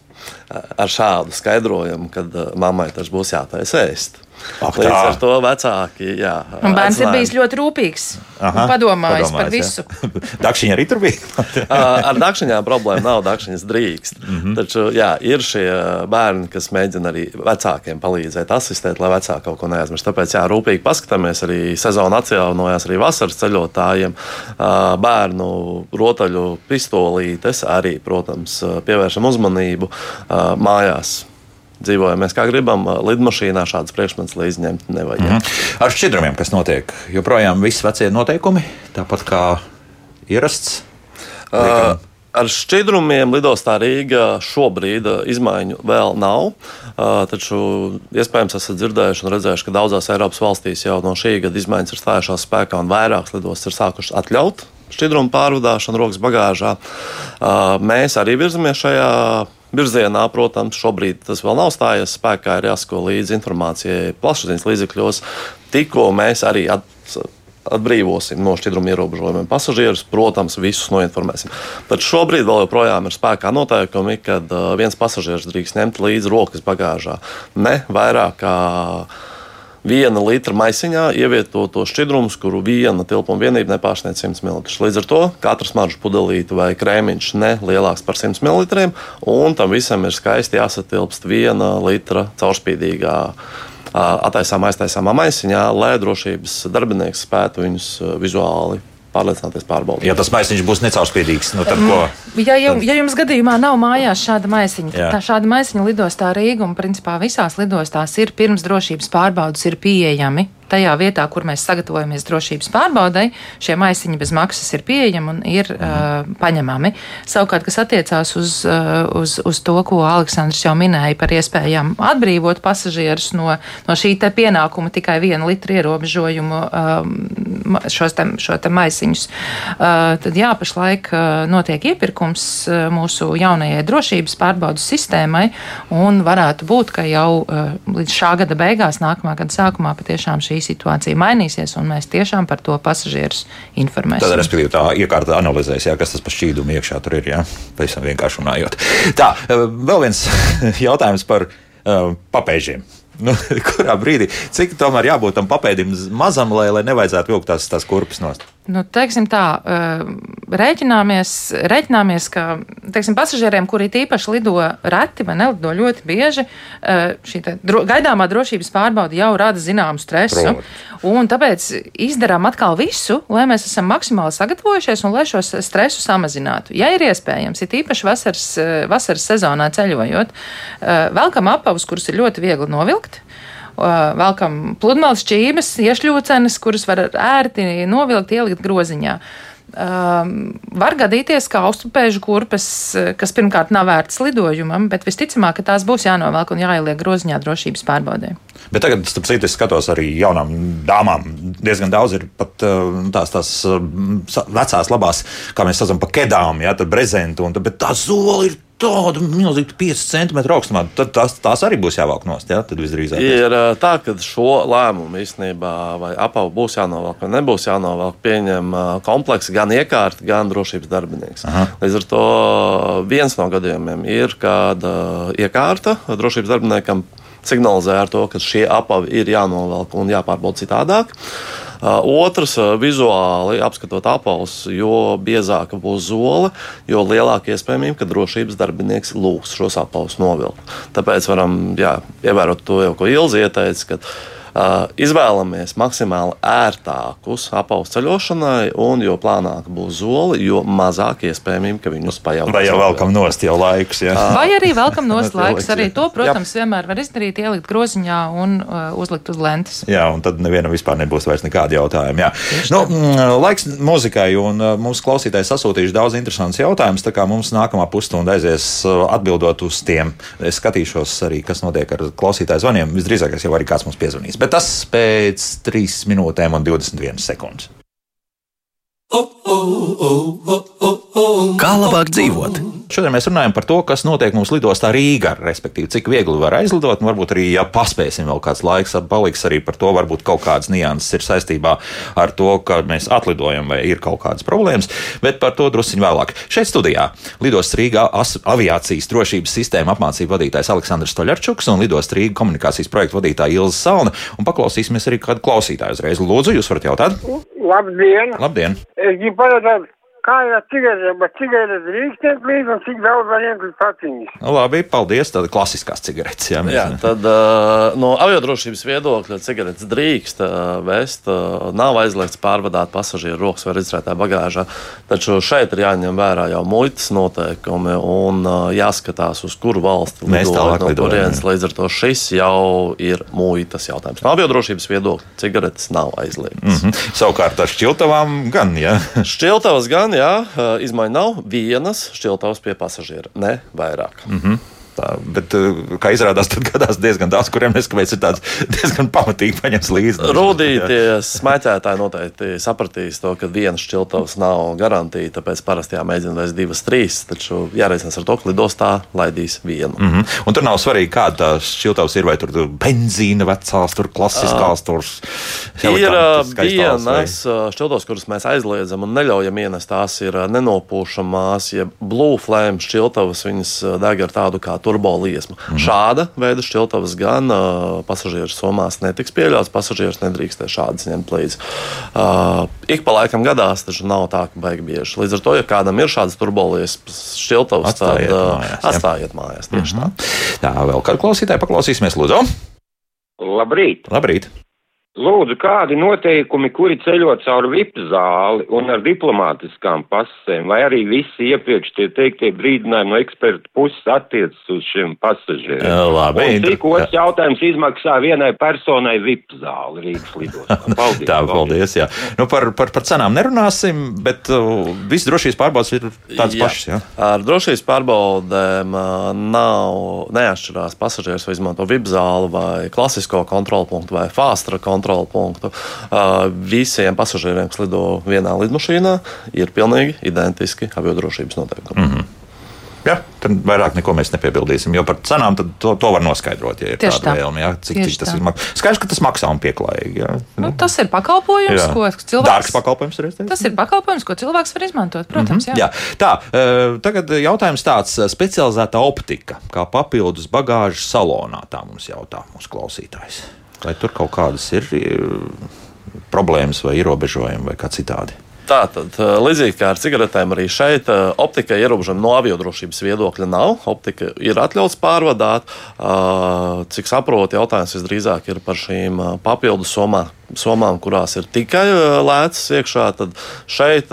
Uh, ar šādu skaidrojumu, kad uh, mammai tas būs jātaisa ēst. Ak, Līdz ar to vecāki. Jā, un bērns ir bijis ļoti rūpīgs. Aha, padomājis, padomājis par visu. Dakšiņa arī tur bija. Ar dakšiņām problēma nav. Dakšiņas drīkst. Mm -hmm. Taču jā, ir šie bērni, kas mēģina arī vecākiem palīdzēt, asistēt, lai vecāki kaut ko neaizmirst. Tāpēc jā, rūpīgi paskatāmies. Arī sezona atjaunojās arī vasaras ceļotājiem. Bērnu rotaļu pistolītes arī, protams, pievēršam uzmanību mājās dzīvojam mēs kā gribam. Lidmašīnā šādas priekšmetus lai izņemt nevajag. Mm -hmm. Ar šķidrumiem, kas notiek, joprojām viss vecie noteikumi, tāpat kā ierasts. Uh, Ar šķidrumiem lidostā Rīgā šobrīd izmaiņu vēl nav. Taču iespējams esat dzirdējuši un redzējuši, ka daudzās Eiropas valstīs jau no šī gada izmaiņas ir stājušās spēkā un vairākas lidostas ir sākušas atļaut šķidrumu pārvadāšanu rokas bagāžā. Mēs arī virzamies šajā virzienā, protams, šobrīd tas vēl nav stājies spēkā, ir jāsako līdzi informācijai plašsaziņas līdzekļos. Tikko mēs arī at, atbrīvosim no šķidruma ierobežojumiem pasažierus, protams, visus noinformēsim. Bet šobrīd vēl joprojām ir spēkā noteikumi, kad uh, viens pasažieris drīkst ņemt līdzi rokas bagāžā ne vairāk kā viena litra maisiņā ievietoto šķidrumus, kuru viena tilpuma vienība nepārsniedz 100 ml. Līdz ar to katrs maržu pudelīte vai krēmiņš ne lielāks par 100 ml, un tam visam ir skaisti jāsatilpst viena litra caurspīdīgā attaisāmā, aiztaisāmā maisiņā, lai drošības darbinieks spētu viņus vizuāli pārliecināties, pārbaudīt. Ja tas maisiņš būs necaurspīdīgs, nu tad ko? Ja, jum, ja jums gadījumā nav mājās šāda maisiņa, tad tā šāda maisiņa lidostā Rīgā un principā visās lidostās ir pirms drošības pārbaudas ir pieejami tajā vietā, kur mēs sagatavojamies drošības pārbaudai, šie maisiņi bez maksas ir pieejami un ir mhm. uh, paņemami. Savukārt, kas attiecās uz, uh, uz, uz to, ko Aleksandrs jau minēja par iespējām atbrīvot pasažierus no, no šī te pienākuma tikai vienu litru ierobežojumu um, šos te, šo te maisiņus, uh, tad jā, pašlaik uh, notiek iepirkums uh, mūsu jaunajai drošības pārbaudas sistēmai un varētu būt, ka jau uh, līdz šā gada beigās, nākamā gada sākumā patiešām šī šī situācija mainīsies, un mēs tiešām par to pasažierus informēsim. Tad, respektīvi, tā iekārta analizēs, jā, kas tas par šķīdumu iekšā tur ir. Jā, pavisam vienkārši runājot. Tā, eh, vēl viens jautājums par uh, papēžiem. Nu, kurā brīdī, cik tomēr jābūt tam papēdim mazam, lai, lai nevajadzētu vilkt tās, tās kurpes nost? Nu, teiksim tā, rēķināmies, rēķināmies ka teiksim, pasažieriem, kuri īpaši lido reti vai nelido ļoti bieži, šī dro, gaidāmā drošības pārbauda jau rada zināmu stresu. Protams. Tāpēc izdarām atkal visu, lai mēs esam maksimāli sagatavojušies un lai šo stresu samazinātu. Ja ir iespējams, ir īpaši vasaras, vasaras sezonā ceļojot, velkam apavus, kurus ir ļoti viegli novilkt velkam pludmales šķības, iešļūcenes, kuras var ērti novilkt, ielikt groziņā. Um, var gadīties, ka austrupēžu kurpes, kas pirmkārt nav vērts lidojumam, bet visticamāk, ka tās būs jānovelk un jāieliek groziņā drošības pārbaudē. Bet tagad, starp citu, es skatos arī jaunām dāmām. Diezgan daudz ir pat tās, tās vecās, labās, kā mēs saucam, pa kedām, ja, tad brezentu, un, bet tā zola ir tādu milzīgu 5 centimetru augstumā, tad tās, tās arī būs jāvelk nost. Ja? Tad visdrīzāk ir tā, ka šo lēmumu īstenībā vai apavu būs jānovelk vai nebūs jānovelk, pieņem kompleksi gan iekārta, gan drošības darbinieks. Aha. Līdz ar to viens no gadījumiem ir, kad iekārta drošības darbiniekam signalizē ar to, ka šie apavi ir jānovelk un jāpārbauda citādāk. Uh, otrs, uh, vizuāli apskatot apelsnes, jo biezāka būs zole, jo lielāka iespējamība, ka drošības darbinieks lūgs šos apelsnes novilkt. Tāpēc varam jā, ievērot to, jau, ko Ilzi ieteica Izvēlamies maksimāli ērtākus apaus ceļošanai, un jo plānāk būs zoli, jo mazāk iespējamība, ka viņus pajautās. Vai jau velkam nost jau laiks? Ja? Vai arī velkam nost laiks. Arī to, protams, jā. vienmēr var izdarīt, ielikt groziņā un uh, uzlikt uz lentes. Jā, un tad nevienam vispār nebūs vairs nekādi jautājumi. Jā. Nu, mm, laiks muzikai, un mums klausītāji sasūtījuši daudz interesantus jautājumus, tā kā mums nākamā pusstunda aizies atbildot uz tiem. Es skatīšos arī, kas notiek ar klausītāju zvaniem. Visdrīzāk jau arī kāds mums piezvanīs. Bet tas pēc 3 minūtēm un 21 sekundes. Kā labāk dzīvot? Šodien mēs runājam par to, kas notiek mūsu lidostā Rīgā, respektīvi, cik viegli var aizlidot. Varbūt arī, ja paspēsim vēl kāds laiks, paliks arī par to, varbūt kaut kādas nianses ir saistībā ar to, ka mēs atlidojam vai ir kaut kādas problēmas, bet par to drusciņ vēlāk. Šeit studijā lidostas Rīgā aviācijas drošības sistēma apmācību vadītājs Aleksandrs Toļarčuks un lidostas Rīga komunikācijas projektu vadītāja Ilza Salna. Un paklausīsimies arī kādu klausītāju uzreiz. Lūdzu, jūs varat jautāt? Labdien! Labdien! Es gribu pajautāt, kā ir ar cigaretēm, bet cigaretes drīkst ņemt līdzi un cik daudz var ņemt līdz paciņas. Nu, labi, paldies. Tāda klasiskās cigaretes. Jā, jā tad uh, no aviodrošības viedokļa cigaretes drīkst uh, vest. Uh, nav aizliegts pārvadāt pasažieru rokas vai reģistrētā bagāžā. Taču šeit ir jāņem vērā jau muitas noteikumi un uh, jāskatās, uz kuru valsti mēs tālāk no kurienes. Līdz ar to šis jau ir muitas jautājums. No aviodrošības viedokļa cigaretes nav aizliegtas. Mm -hmm. Savukārt ar šķiltavām gan, jā. Šķiltavas gan, jā, izmaiņa nav vienas šķiltavas pie pasažiera, ne vairāk. Mm -hmm. Tā, bet, eh, kā izrādās, tad gadās diezgan daudz, kuriem neskaidrs ir tāds diezgan pamatīgi paņemts līdzi. Rūdīties smēķētāji noteikti sapratīs to, ka viena šķiltavas nav garantīta, tāpēc parasti jāmēģina veids divas, trīs, taču jāreicinās ar to, ka lidostā laidīs vienu. Mm -hmm. Un tur nav svarīgi, kāda tā šķiltavas ir, vai tur ir benzīna vecās, tur klasiskās, tur ir vienas šķiltavas, kuras mēs aizliedzam un neļaujam ienest, tās ir nenopūšamās, ja blue flame šķiltavas, viņas deg ar tādu kā turboliesmu. Mm -hmm. Šāda veida šķiltavas gan uh, pasažieru somās netiks pieļauts. Pasažieris nedrīkstēs šādas ņemt līdzi. Uh, ik pa laikam gadās, taču nav tā, ka baigi bieži. Līdz ar to, ja kādam ir šādas turboliesmas šķiltavas, atstājiet tad uh, mājās, atstājiet mājās. Tieši mm -hmm. tā. Tā, vēl kādu klausītāju paklausīsimies, Lūdzu. Labrīt! Labrīt. Lūdzu, kādi noteikumi, kuri ceļo cauri VIP zāli un ar diplomātiskām pasēm, vai arī visi iepriekš tie teiktie brīdinājumi no ekspertu puses attiecas uz šiem pasažieriem? Labi. Un cik otrs jautājums izmaksā vienai personai VIP zāli Rīgas lidostā? Paldies. Tā, paldies, jā. Nu, par, par, par cenām nerunāsim, bet uh, viss drošības pārbaudas ir tāds jā. pašs, jā? Ar drošības pārbaudēm uh, nav neatšķirās pasažieris vai izmanto VIP zāli vai klasisko kontrolpunktu vai fāstra kontrolpunktu kontrolu punktu. Visiem pasažieriem, kas lido vienā lidmašīnā, ir pilnīgi identiski aviodrošības noteikumi. Mm -hmm. Ja, tad vairāk neko mēs nepiebildīsim, jo par cenām to, to var noskaidrot. Ja ir Tieši tāda vēlme, ja, cik, Tieši cik tas tā. ir maksājums. Skaidrs, ka tas maksā un pieklājīgi. Ja. Nu, tas ir pakalpojums, jā. ko cilvēks. Dārgs pakalpojums ir. Tas ir pakalpojums, ko cilvēks var izmantot, protams. Mm -hmm. jā. Jā. Tā, tagad jautājums tāds - specializēta optika, kā papildus bagāžas salonā, tā mums jautā mūsu klausītājs. Vai tur kaut kādas ir eh, problēmas vai ierobežojumi vai kā citādi? Tātad, eh, līdzīgi kā ar cigaretēm, arī šeit eh, optika ierobežojuma no aviodrošības viedokļa nav. Optika ir atļauts pārvadāt. Cik saprotu, jautājums visdrīzāk ir par šīm papildu somām, somām, kurās ir tikai lēcas iekšā. Tad šeit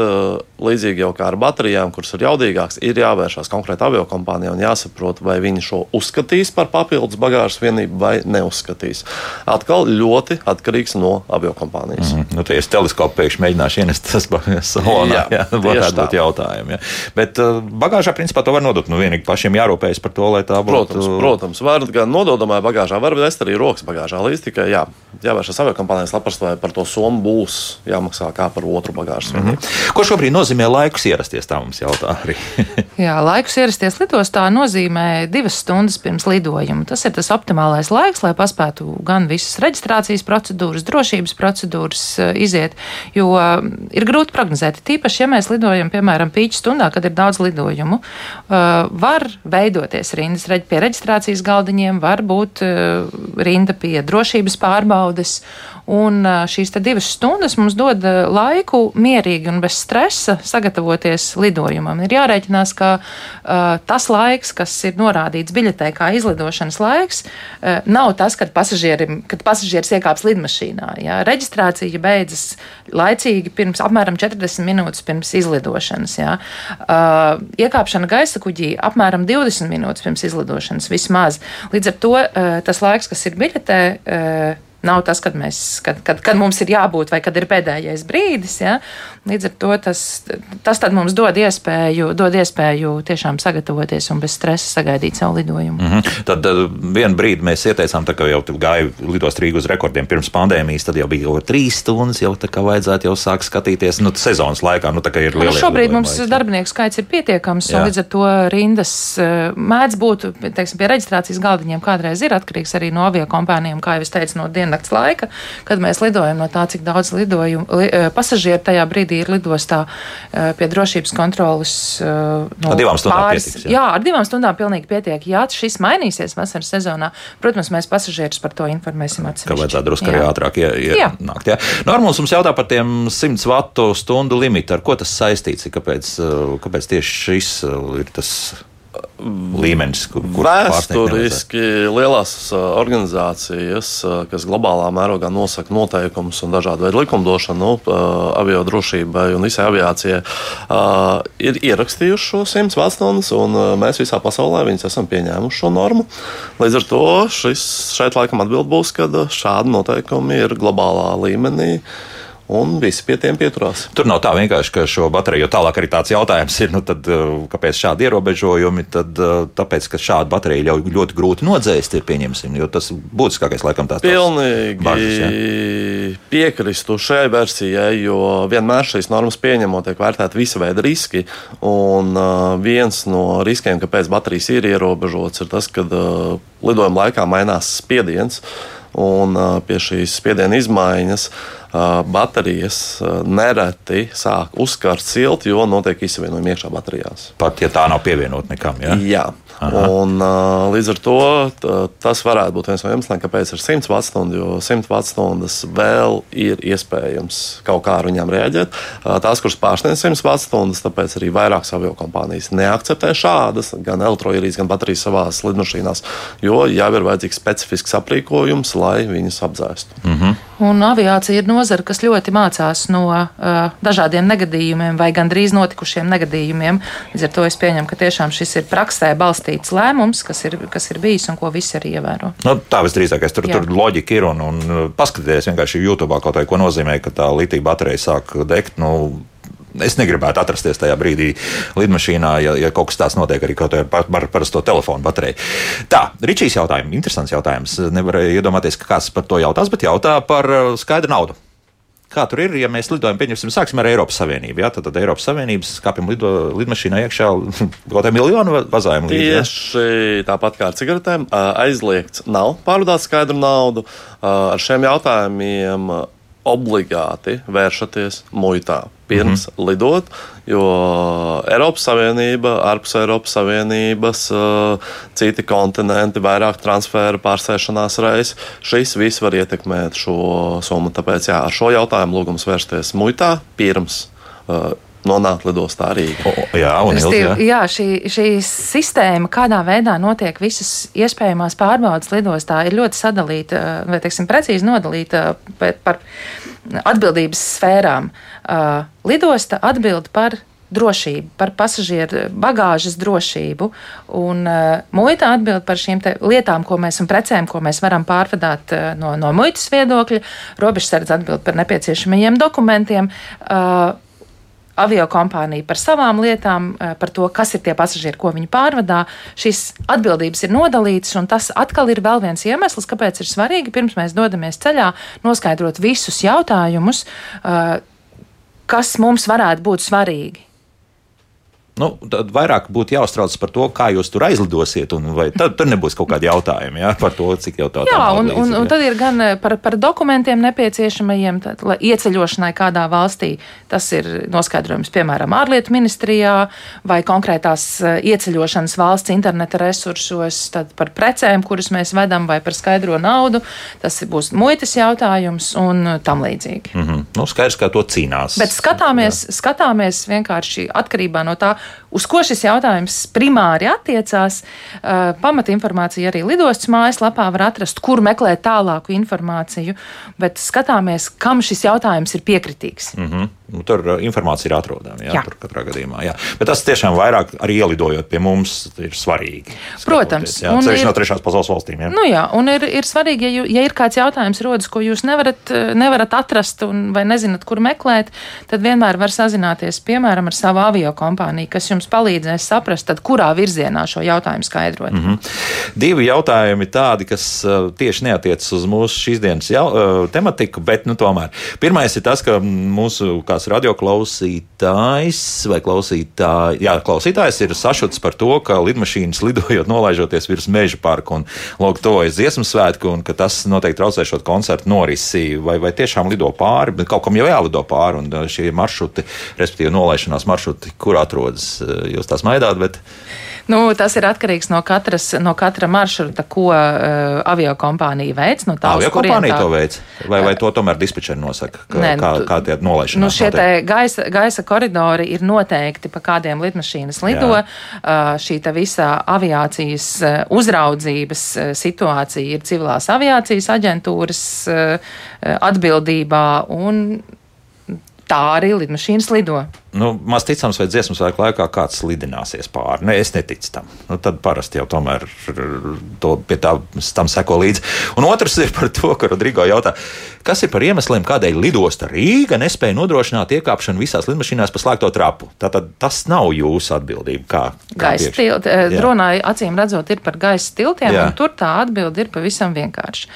līdzīgi jau kā ar baterijām, kuras ir jaudīgākas, ir jāvēršās konkrēti aviokompānijai un jāsaprot, vai viņi šo uzskatīs par papildus bagāžas vienību vai neuzskatīs. Atkal ļoti atkarīgs no aviokompānijas. Mm -hmm. nu, tie teleskopi pēkšņi mēģināšu ienest tas salonā. Jā, jā, varētu būt jautājumi. Jā. Bet bagāžā principā to var nodot. Nu, vienīgi pašiem jārūpējas par to, lai tā būtu. Protams, protams var gan nododamā bagāžā, var vest arī rokas bagāžā līdzi. Tikai jā, jāvēršas aviokompānijas lapās, vai par to somu būs jāmaksā kā par otru bagāžas vienību. Mm -hmm. Ko šobrīd nozīmē? laikus ierasties? Tā mums jautā arī. Jā, laikus ierasties lidostā nozīmē divas stundas pirms lidojuma. Tas ir tas optimālais laiks, lai paspētu gan visas reģistrācijas procedūras, drošības procedūras eh, iziet, jo mm, ir grūti prognozēt. Tīpaši, ja mēs lidojam, piemēram, pīķa stundā, kad ir daudz lidojumu, eh, var veidoties rindas pie reģistrācijas galdiņiem, var būt eh, rinda pie drošības pārbaudes. Un šīs divas stundas mums dod laiku mierīgi un bez stresa sagatavoties lidojumam. Ir jārēķinās, ka uh, tas laiks, kas ir norādīts biļetē kā izlidošanas laiks, uh, nav tas, kad, kad pasažieris iekāps lidmašīnā. Jā. Reģistrācija beidzas laicīgi pirms apmēram 40 minūtes pirms izlidošanas. Jā. Uh, iekāpšana gaisa kuģī apmēram 20 minūtes pirms izlidošanas vismaz. Līdz ar to uh, tas laiks, kas ir biļetē, uh, nav tas, kad, mēs, kad, kad, kad mums ir jābūt vai kad ir pēdējais brīdis. Ja? Līdz ar to tas, tas mums dod iespēju, dod iespēju tiešām sagatavoties un bez stresa sagaidīt savu lidojumu. Mm -hmm. Tad uh, vienu brīdi mēs ieteicām, ka jau gāja lidos Rīgas uz rekordiem pirms pandēmijas, tad jau bija jau trīs stundas, jau tā kā vajadzētu jau sākt skatīties nu, sezonas laikā. Nu, ir nu, šobrīd mums laiks. darbinieku skaits ir pietiekams, Jā. un līdz ar to rindas uh, mēdz būt teiksim, pie reģistrācijas galdiņiem kādreiz ir atkarīgs arī no avio kompānijām, kā jau es teicu, no diennakts laika, kad mēs lidojam no tā, cik daudz lidojumu, li, uh, pasažieru tajā brīdī ir lidostā eh, pie drošības kontrolas. Eh, no ar divām stundām pāris, pietiks. Jā. jā, ar divām stundām pilnīgi pietiek. Ja šis mainīsies vasaras sezonā, protams, mēs pasažierus par to informēsim atsevišķi. Ka vajadzētu drusku arī ātrāk ienākt. Jā. Normāls mums jautā par tiem 100 vatu stundu limitu. Ar ko tas saistīts? Kāpēc, eh, kāpēc tieši šis ir tas? Līmenis, kur, kur vēsturiski lielās organizācijas, kas globālā mērogā nosaka noteikumus un dažādu veidu likumdošanu avio drošībai un visai aviācijai, ir ierakstījuši šo 100 vecstundas, un mēs visā pasaulē viņus esam pieņēmuši šo normu. Līdz ar to šis šeit laikam atbild būs, ka šādi noteikumi ir globālā līmenī un visi pie tiem pieturās. Tur nav tā vienkārši, ka šo bateriju, jo tālāk arī tāds jautājums ir, nu tad, uh, kāpēc šādi ierobežojumi, tad uh, tāpēc, ka šādu bateriju jau ļoti grūti nodzēst, ir pieņemsim, jo tas būtiskākais laikam tāds. Pilnīgi bažas, ja? piekristu šai versijai, jo vienmēr šīs normas pieņemot tiek vērtēti visa veida riski, un uh, viens no riskiem, kāpēc baterijas ir ierobežots, ir tas, ka lidojuma laikā mainās spiediens, un pie šīs spiediena izmaiņas baterijas nereti sāk uzkart silti, jo notiek izsavienojumi iekšā baterijās. Pat ja tā nav pievienota nekam. Ja? Jā, Un, uh, līdz ar to tā, tas varētu būt viens no iemesliem, kāpēc ir 100 watstundas, jo 100 watsstundas vēl ir iespējams kaut kā ar viņām rēģēt. Uh, tās, kuras pārsniedz 100 wattstundas, tāpēc arī vairākas avio kompānijas neakceptē šādas, gan elektroīrijas, gan baterijas savās lidmašīnās, jo jau ir vajadzīgs specifisks aprīkojums, lai viņas apdzēstu. Mm -hmm. Un aviācija ir nozara, kas ļoti mācās no uh, dažādiem negadījumiem vai gandrīz notikušiem negadījumiem. Līdz ar to es pieņemu, ka tiešām šis ir praksē balstīts balstīts lēmums, kas ir, kas ir bijis un ko visi arī ievēro. Nu, tā visdrīzākais tur, Jā. tur loģika ir un, un uh, paskatieties vienkārši YouTube kaut ko nozīmē, ka tā litija baterija sāk degt. Nu, es negribētu atrasties tajā brīdī lidmašīnā, ja, ja kaut kas tāds notiek arī ar par, par parasto telefonu bateriju. Tā, Ričijs jautājums, interesants jautājums. Nevarēju iedomāties, ka kāds par to jautās, bet jautā par uh, skaidru naudu. Kā tur ir, ja mēs lidojam, pieņemsim, sāksim ar Eiropas Savienību. Jā, tad, tad Eiropas Savienības kāpjam lido, lidmašīnā iekšā kaut kādā miljonu vazājumu līdzi. Tieši tāpat kā ar cigaretēm, aizliegts nav pārvadāt skaidru naudu. Ar šiem jautājumiem obligāti vēršaties muitā pirms mm -hmm. lidot, jo Eiropas Savienība, ārpus Eiropas Savienības, citi kontinenti, vairāk transfēra pārsēšanās reizes. Šis viss var ietekmēt šo summu. Tāpēc jā, ar šo jautājumu lūgums vērsties muitā pirms nonākt lidostā Rīgā. O, jā, un Ilgi, jā. jā šī, šī sistēma, kādā veidā notiek visas iespējamās pārbaudas lidostā, ir ļoti sadalīta, vai teiksim, precīzi nodalīta par atbildības sfērām. Lidosta atbild par drošību, par pasažieru bagāžas drošību. Un uh, muita atbild par šīm lietām, ko mēs un precēm, ko mēs varam pārvadāt uh, no, no muitas viedokļa. Robežsardze atbild par nepieciešamajiem dokumentiem. Uh, avio kompānija par savām lietām, eh, par to, kas ir tie pasažieri, ko viņi pārvadā. Šīs atbildības ir nodalītas, un tas atkal ir vēl viens iemesls, kāpēc ir svarīgi pirms mēs dodamies ceļā noskaidrot visus jautājumus, eh, kas mums varētu būt svarīgi. Nu, tad vairāk būtu jāuztrauc par to, kā jūs tur aizlidosiet, vai tad tur nebūs kaut kādi jautājumi ja, par to, cik jau tā Jā, un, un, un tad ir gan eh, par, par dokumentiem nepieciešamajiem, tad, ieceļošanai kādā valstī. Tas ir noskaidrojums, piemēram, ārlietu ministrijā vai konkrētās eh, ieceļošanas valsts interneta resursos, tad par precēm, kuras mēs vedam, vai par skaidro naudu. Tas būs muitas jautājums un tam līdzīgi. Mm -hmm. nu, skaidrs, kā to cīnās. Bet skatāmies, skatāmies vienkārši atkarībā no tā, uz ko šis jautājums primāri attiecās. Uh, Pamatinformācija arī lidostas mājaslapā var atrast, kur meklēt tālāku informāciju, bet skatāmies, kam šis jautājums ir piekritīgs. Mm -hmm. Nu, tur uh, informācija ir atrodama. Jā, Jā. Tur katrā gadījumā. Jā. Bet tas tiešām vairāk arī ielidojot pie mums ir svarīgi. Protams, skatoties, Jā, un ceļš ir- no trešās pasaules valstīm. Jā. Nu jā, un ir, ir svarīgi, ja, jū- ja ir kāds jautājums rodas, ko jūs nevarat, eh, nevarat atrast un, vai nezināt, kur meklēt, tad vienmēr var sazināties, piemēram, ar savu avio kompāniju, kas jums palīdzēs saprast, tad kurā virzienā šo jautājumu skaidrot. Mm -hmm. Divi jautājumi tādi, kas uh, tieši neatiecas uz mūsu šīs dienas jau, uh, tematiku, bet nu, tomēr. Pirmais ir tas, ka mūsu kāds radioklausītājs vai klausītāj, jā, klausītājs ir sašuts par to, ka lidmašīnas lidojot, nolaižoties virs meža parka un lūk, tojas dziesmu svētku, un ka tas noteikti traucēšot koncertu norisi, vai, vai tiešām lido pāri, bet kaut kam jau jālido pāri, un uh, šie maršruti, respektīvi nolaišanās maršruti, kur atrodas, uh, jūs tās maidāt, bet Nu, tas ir atkarīgs no, katras, no katra maršruta, ko uh, avio kompānija veids. No tā, uz Avio kurien kompānija tā- to veids, vai, vai to tomēr dispečeri nosaka, ka, Nē, kā, tu- kā tie nolaišanās Nu, šie notiek? te gaisa, gaisa koridori ir noteikti, pa kādiem lidmašīnas lido. Jā. Uh, šī visa aviācijas uh, uzraudzības situācija ir civilās aviācijas aģentūras uh, atbildībā, un tā arī lidmašīnas lido. Nu, maz ticams, vai dziesmas svētku laikā kāds lidināsies pāri. Ne, es neticu tam. Nu, tad parasti jau tomēr to, pie tā tam seko līdzi. Un otrs ir par to, ka Rodrigo jautā, kas ir par iemesliem, kādēļ lidosta Rīga nespēja nodrošināt iekāpšanu visās lidmašīnās pa slēgto trapu. Tātad tas nav jūsu atbildība. Kā, kā Gaisa tilti, eh, dronā acīm redzot, ir par gaisa tiltiem, Jā. un tur tā atbilde ir pavisam vienkārša.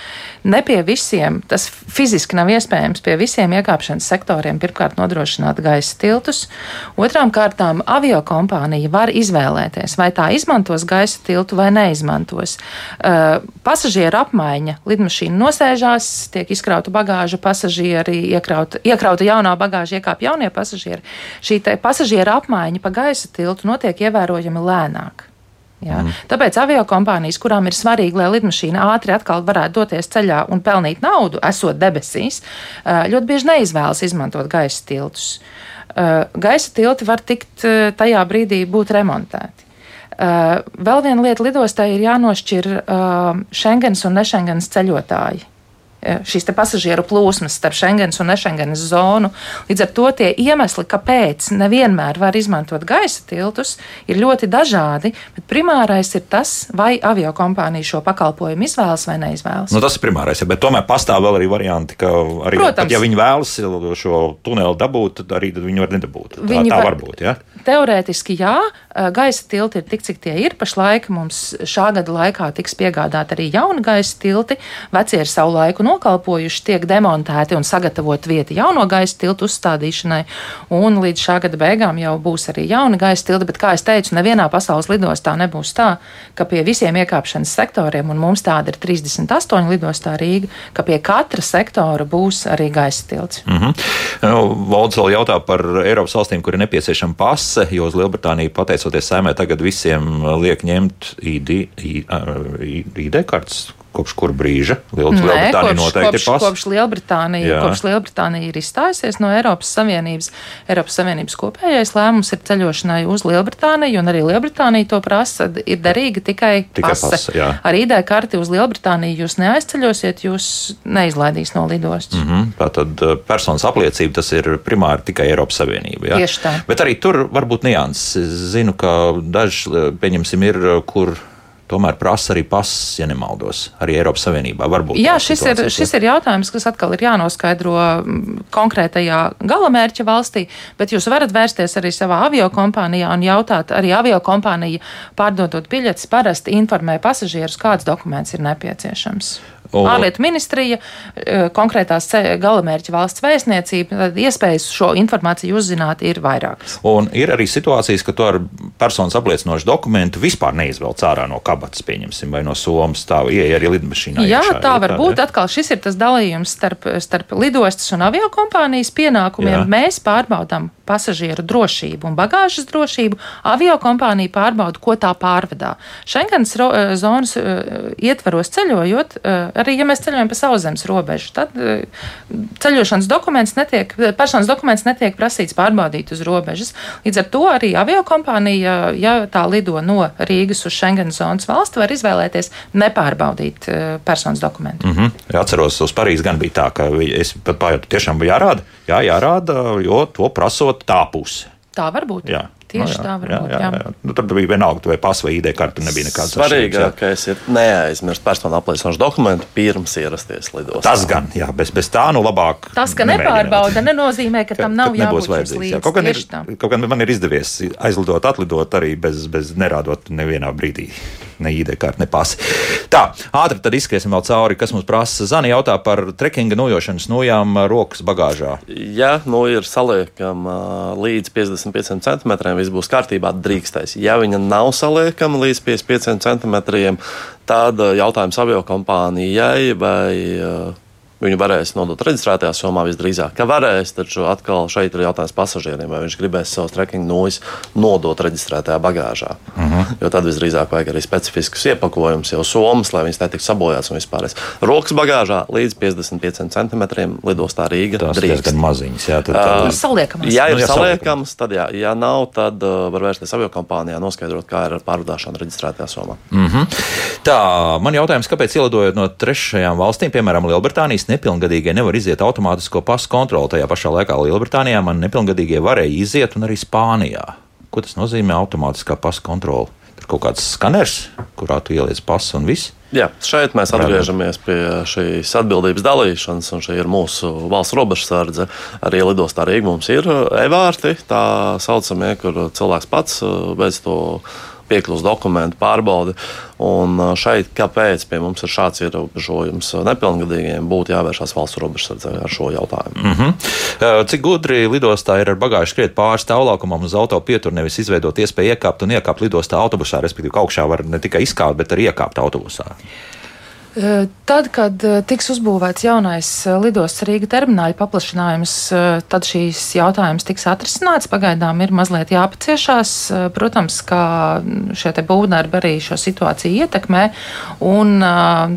Ne pie visiem, tas fiziski nav iespējams pie visiem iekāpšanas sektoriem pirmkārt nodrošināt gaisa tiltus. Otrām kārtām avio kompānija var izvēlēties, vai tā izmantos gaisa tiltu vai neizmantos. Uh, pasažieru apmaiņa, lidmašīna nosēžās, tiek izkrauta bagāža, pasažieri iekrauta, iekrauta jaunā bagāža, iekāp jaunie pasažieri. Šī pasažieru apmaiņa pa gaisa tiltu notiek ievērojami lēnāk. Ja? Mm. Tāpēc avio kompānijas, kurām ir svarīgi, lai lidmašīna ātri atkal varētu doties ceļā un pelnīt naudu, esot debesīs, ā, ļoti bieži neizvēlas izmantot gaisa tiltus. Ā, Gaisa tilti var tikt ā, tajā brīdī būt remontēti. Ā, Vēl viena lieta lidostai ir jānošķir Schengens un nešengens ceļotāji šīs te pasažieru plūsmas starp Schengens un nešengenas zonu. Līdz ar to tie iemesli, kāpēc nevienmēr var izmantot gaisa tiltus, ir ļoti dažādi, bet primārais ir tas, vai avio kompānija šo pakalpojumu izvēlas vai neizvēlas. Nu, tas ir primārais, bet tomēr pastāv vēl arī varianti, ka arī, Protams. pat, ja viņi vēlas šo tuneli dabūt, tad arī tad viņi var nedabūt. Tā, Viņi tā var- būt. Ja? Teorētiski jā, gaisa tilti ir tik, cik tie ir. Pašlaik mums šā gada laikā tiks piegādāti arī jauni gaisa tilti. Vecie ir savu laiku nokalpojuši, tiek demontēti un sagatavot vieta jauno gaisa tiltu uzstādīšanai. Un līdz šā gada beigām jau būs arī jauni gaisa tilti. Bet, kā jau teicu, nevienā pasaules lidostā nebūs tā, ka pie visiem iekāpšanas sektoriem, un mums tāda ir 38 lidostā Rīga, ka pie katra sektora būs arī gaisa tilts. Mm -hmm. Valds vēl jautā par Eiropas valstīm, kur ir nepieciešama pase, jo uz Lielbritāniju pateicoties saimē tagad visiem liek ņemt ID, ID kartes. Kopš kura brīža Lielbritānija noteikti kopš, ir pasa? kopš, Lielbritānija, Jā. kopš Lielbritānija ir izstājusies no Eiropas Savienības. Eiropas Savienības kopējais lēmums ir ceļošanai uz Lielbritāniju, un arī Lielbritānija to prasa. Ir derīga tikai, Tikai pase. pase, jā. Ar ID karti uz Lielbritāniju jūs neaizceļosiet, jūs neizlaidīs no lidostas. Mm. Mhm, Tātad eh, personas apliecība tas ir primāri tikai Eiropas Savienība. Ja? Tieši tā. Bet arī tur var būt nianses. Es Zinu, ka daži, eh, pieņemsim, ir, eh, kur tomēr prasa arī pasis, ja nemaldos, arī Eiropas Savienībā. Varbūt Jā, šis ir, šis ir jautājums, kas atkal ir jānoskaidro mm, konkrētajā galamērķa valstī, bet jūs varat vērsties arī savā avio kompānijā un jautāt, arī avio kompānija pārdodot biļetes parasti informē pasažierus, kāds dokuments ir nepieciešams. Ārlietu ministrija, konkrētās galamērķa valsts vēstniecība, tad iespējas šo informāciju uzzināt ir vairākas. Un ir arī situācijas, ka tu ar personas apliecinošu dokumentu vispār neizvelc ārā no kabatas, pieņemsim, vai no somas, tā ieeja arī lidmašīnā. Jā, iekšā, tā var būt. Atkal šis ir tas dalījums starp, starp lidostas un aviokompānijas pienākumiem. Jā. Mēs pārbaudām pasažieru drošību un bagāžas drošību, avio kompānija pārbauda, ko tā pārvedā. Schengens eh, zonas uh, ietvaros ceļojot, arī ja mēs ceļojam pa sauszemes robežu, tad uh, ceļošanas dokuments netiek, personas dokuments netiek prasīts pārbaudīt uz robežas. Līdz ar to arī avio kompānija, ja tā lido no Rīgas uz Schengen zonas valsti, var izvēlēties nepārbaudīt personas dokumentu. Mm -hmm. Ja atceros, uz Parīzi gan bija tā, ka es pat pājautu, tiešām bija jārāda, jā, jārāda, jo to prasot tā puse. Tā var būt. Jā. Tieši no, jā, tā var jā, būt. Jā, jā. Jā. Nu, tad bija vienalga, vai pasa vai ID karte nebija nekāds. Svarīgākais ir neaizmirst personu apliecinošu dokumentu pirms ierasties lidostā. Tas gan, jā, bez, bez tā nu labāk. Tas, ka nebārbauda, nenozīmē, ka, ka tam nav jābūt vajadzīgs. Jā, kaut, gan ir, kaut gan man ir izdevies aizlidot, atlidot arī bez, bez nerādot nevienā brīdī ne ID karti, ne pasi. Tā, ātri tad izskriesim vēl cauri, kas mums prasa. Zani jautā par trekinga nojošanas nojām rokas bagāžā. Ja nu ir saliekama līdz 55 centimetriem, viss būs kārtībā, drīkstēs. Ja viņa nav saliekama līdz 55 centimetriem, tad jautājums avio kompānijai vai Viņu varēs nodot reģistrētajā somā visdrīzāk, ka varēs, taču atkal šeit ir jautājums pasažieriem, vai viņš gribēs savus trekking nojas nodot reģistrētajā bagāžā. Uh mhm. -huh. Jo tad visdrīzāk vajag arī specifiskus iepakojumus, jau somas, lai viņas netiktu sabojāts un vispār. Rokas bagāžā līdz 55 centimetriem lidostā Rīga. Tas ir gan maziņas, jā, tad tā ir saliekamas. Ja ir nu, saliekamas, tad jā, ja nav, tad uh, var vērsties aviokompānijā, noskaidrot, kā ir ar pārvadāšanu reģistrētajā somā. Uh mhm. -huh. Tā, man jautājums, kāpēc ielidojot no trešajām valstīm, piemēram, Lielbritānijas, nepilngadīgie nevar iziet automātisko pasu kontroli. Tajā pašā laikā Lielbritānijā man nepilngadīgie varēja iziet, un arī Spānijā. Ko tas nozīmē automātiskā pasu kontrole? Tur kaut kāds skaners, kurā tu ieliec pasu un viss. Jā, šeit mēs atgriežamies pie šīs atbildības dalīšanas, un šī ir mūsu valsts robežsardze. Arī lidostā Rīgā mums ir e-vārti, tā saucamie, kur cilvēks pats veic to piekļuvas dokumentu pārbaudi. Un šeit, kāpēc pie mums ir šāds ierobežojums nepilngadīgiem, būtu jāvēršās valsts robežsardzē ar šo jautājumu. Mm -hmm. Cik gudri lidostā ir ar bagāžu skriet pāri stāvlaukumam uz auto pieturu, nevis izveidot iespēju iekāpt un iekāpt lidostā autobusā, respektīvi, ka augšā var ne tikai izkāpt, bet arī iekāpt autobusā? Tad, kad tiks uzbūvēts jaunais lidostas Rīga termināļa paplašinājums, tad šīs jautājums tiks atrisināts. Pagaidām ir mazliet jāpaciešās. Protams, ka šie būvdarbi arī šo situāciju ietekmē. Un,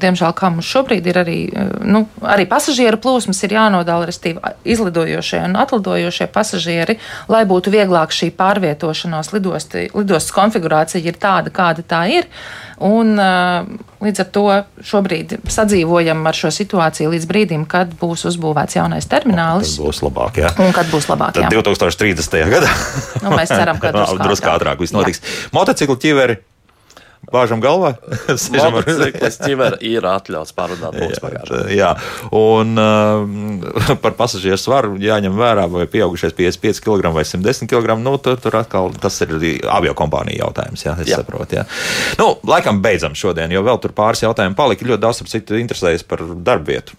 diemžēl, kā mums šobrīd ir arī, nu, arī pasažieru plūsmas ir jānodala, restīvi izlidojošie un atlidojošie pasažieri, lai būtu vieglāk šī pārvietošanās lidosti, lidostas konfigurācija ir tāda, kāda tā ir. Un, līdz ar to šobrīd sadzīvojam ar šo situāciju līdz brīdim, kad būs uzbūvēts jaunais terminālis. Tas būs labāk, jā. Un kad būs labāk, jā. Tad 2030. gadā. nu, mēs ceram, ka drusku ātrāk viss notiks. Motociklu ķiveri Bāžam galvā. Motociklis ķiver ir atļauts pārvadāt pulkspagāžu. Jā, un uh, par pasažieru svaru jāņem vērā, vai pieaugušais 55 kg vai 110 kg. Nu, tur, tur atkal tas ir avio kompānija jautājums, jā, es jā. saprotu. Jā. Nu, laikam beidzam šodien, jo vēl tur pāris jautājumu palika. Ļoti daudz, ap citu, interesējas par darbvietu.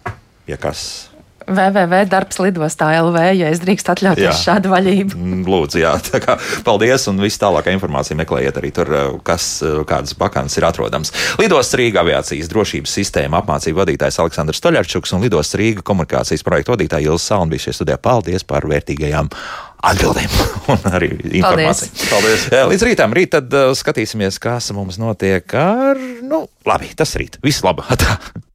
Ja kas www.darbslidostā LV, ja es drīkst atļauties jā. šādu vaļību. Mm, lūdzu, jā, tā kā paldies, un viss tālākā informācija meklējiet arī tur, eh, kas, eh, kādas vakants ir atrodams. Lidos Rīga aviācijas drošības sistēma apmācību vadītājs Aleksandrs Toļarčuks un Lidos Rīga komunikācijas projektu vadītāja Ilsa Salna bija šie studijā. Paldies par vērtīgajām atbildēm un arī informāciju. Paldies. Paldies. Eh, līdz rītam, rīt tad skatīsimies, kas mums notiek ar, nu, labi, tas rīt. Viss labi.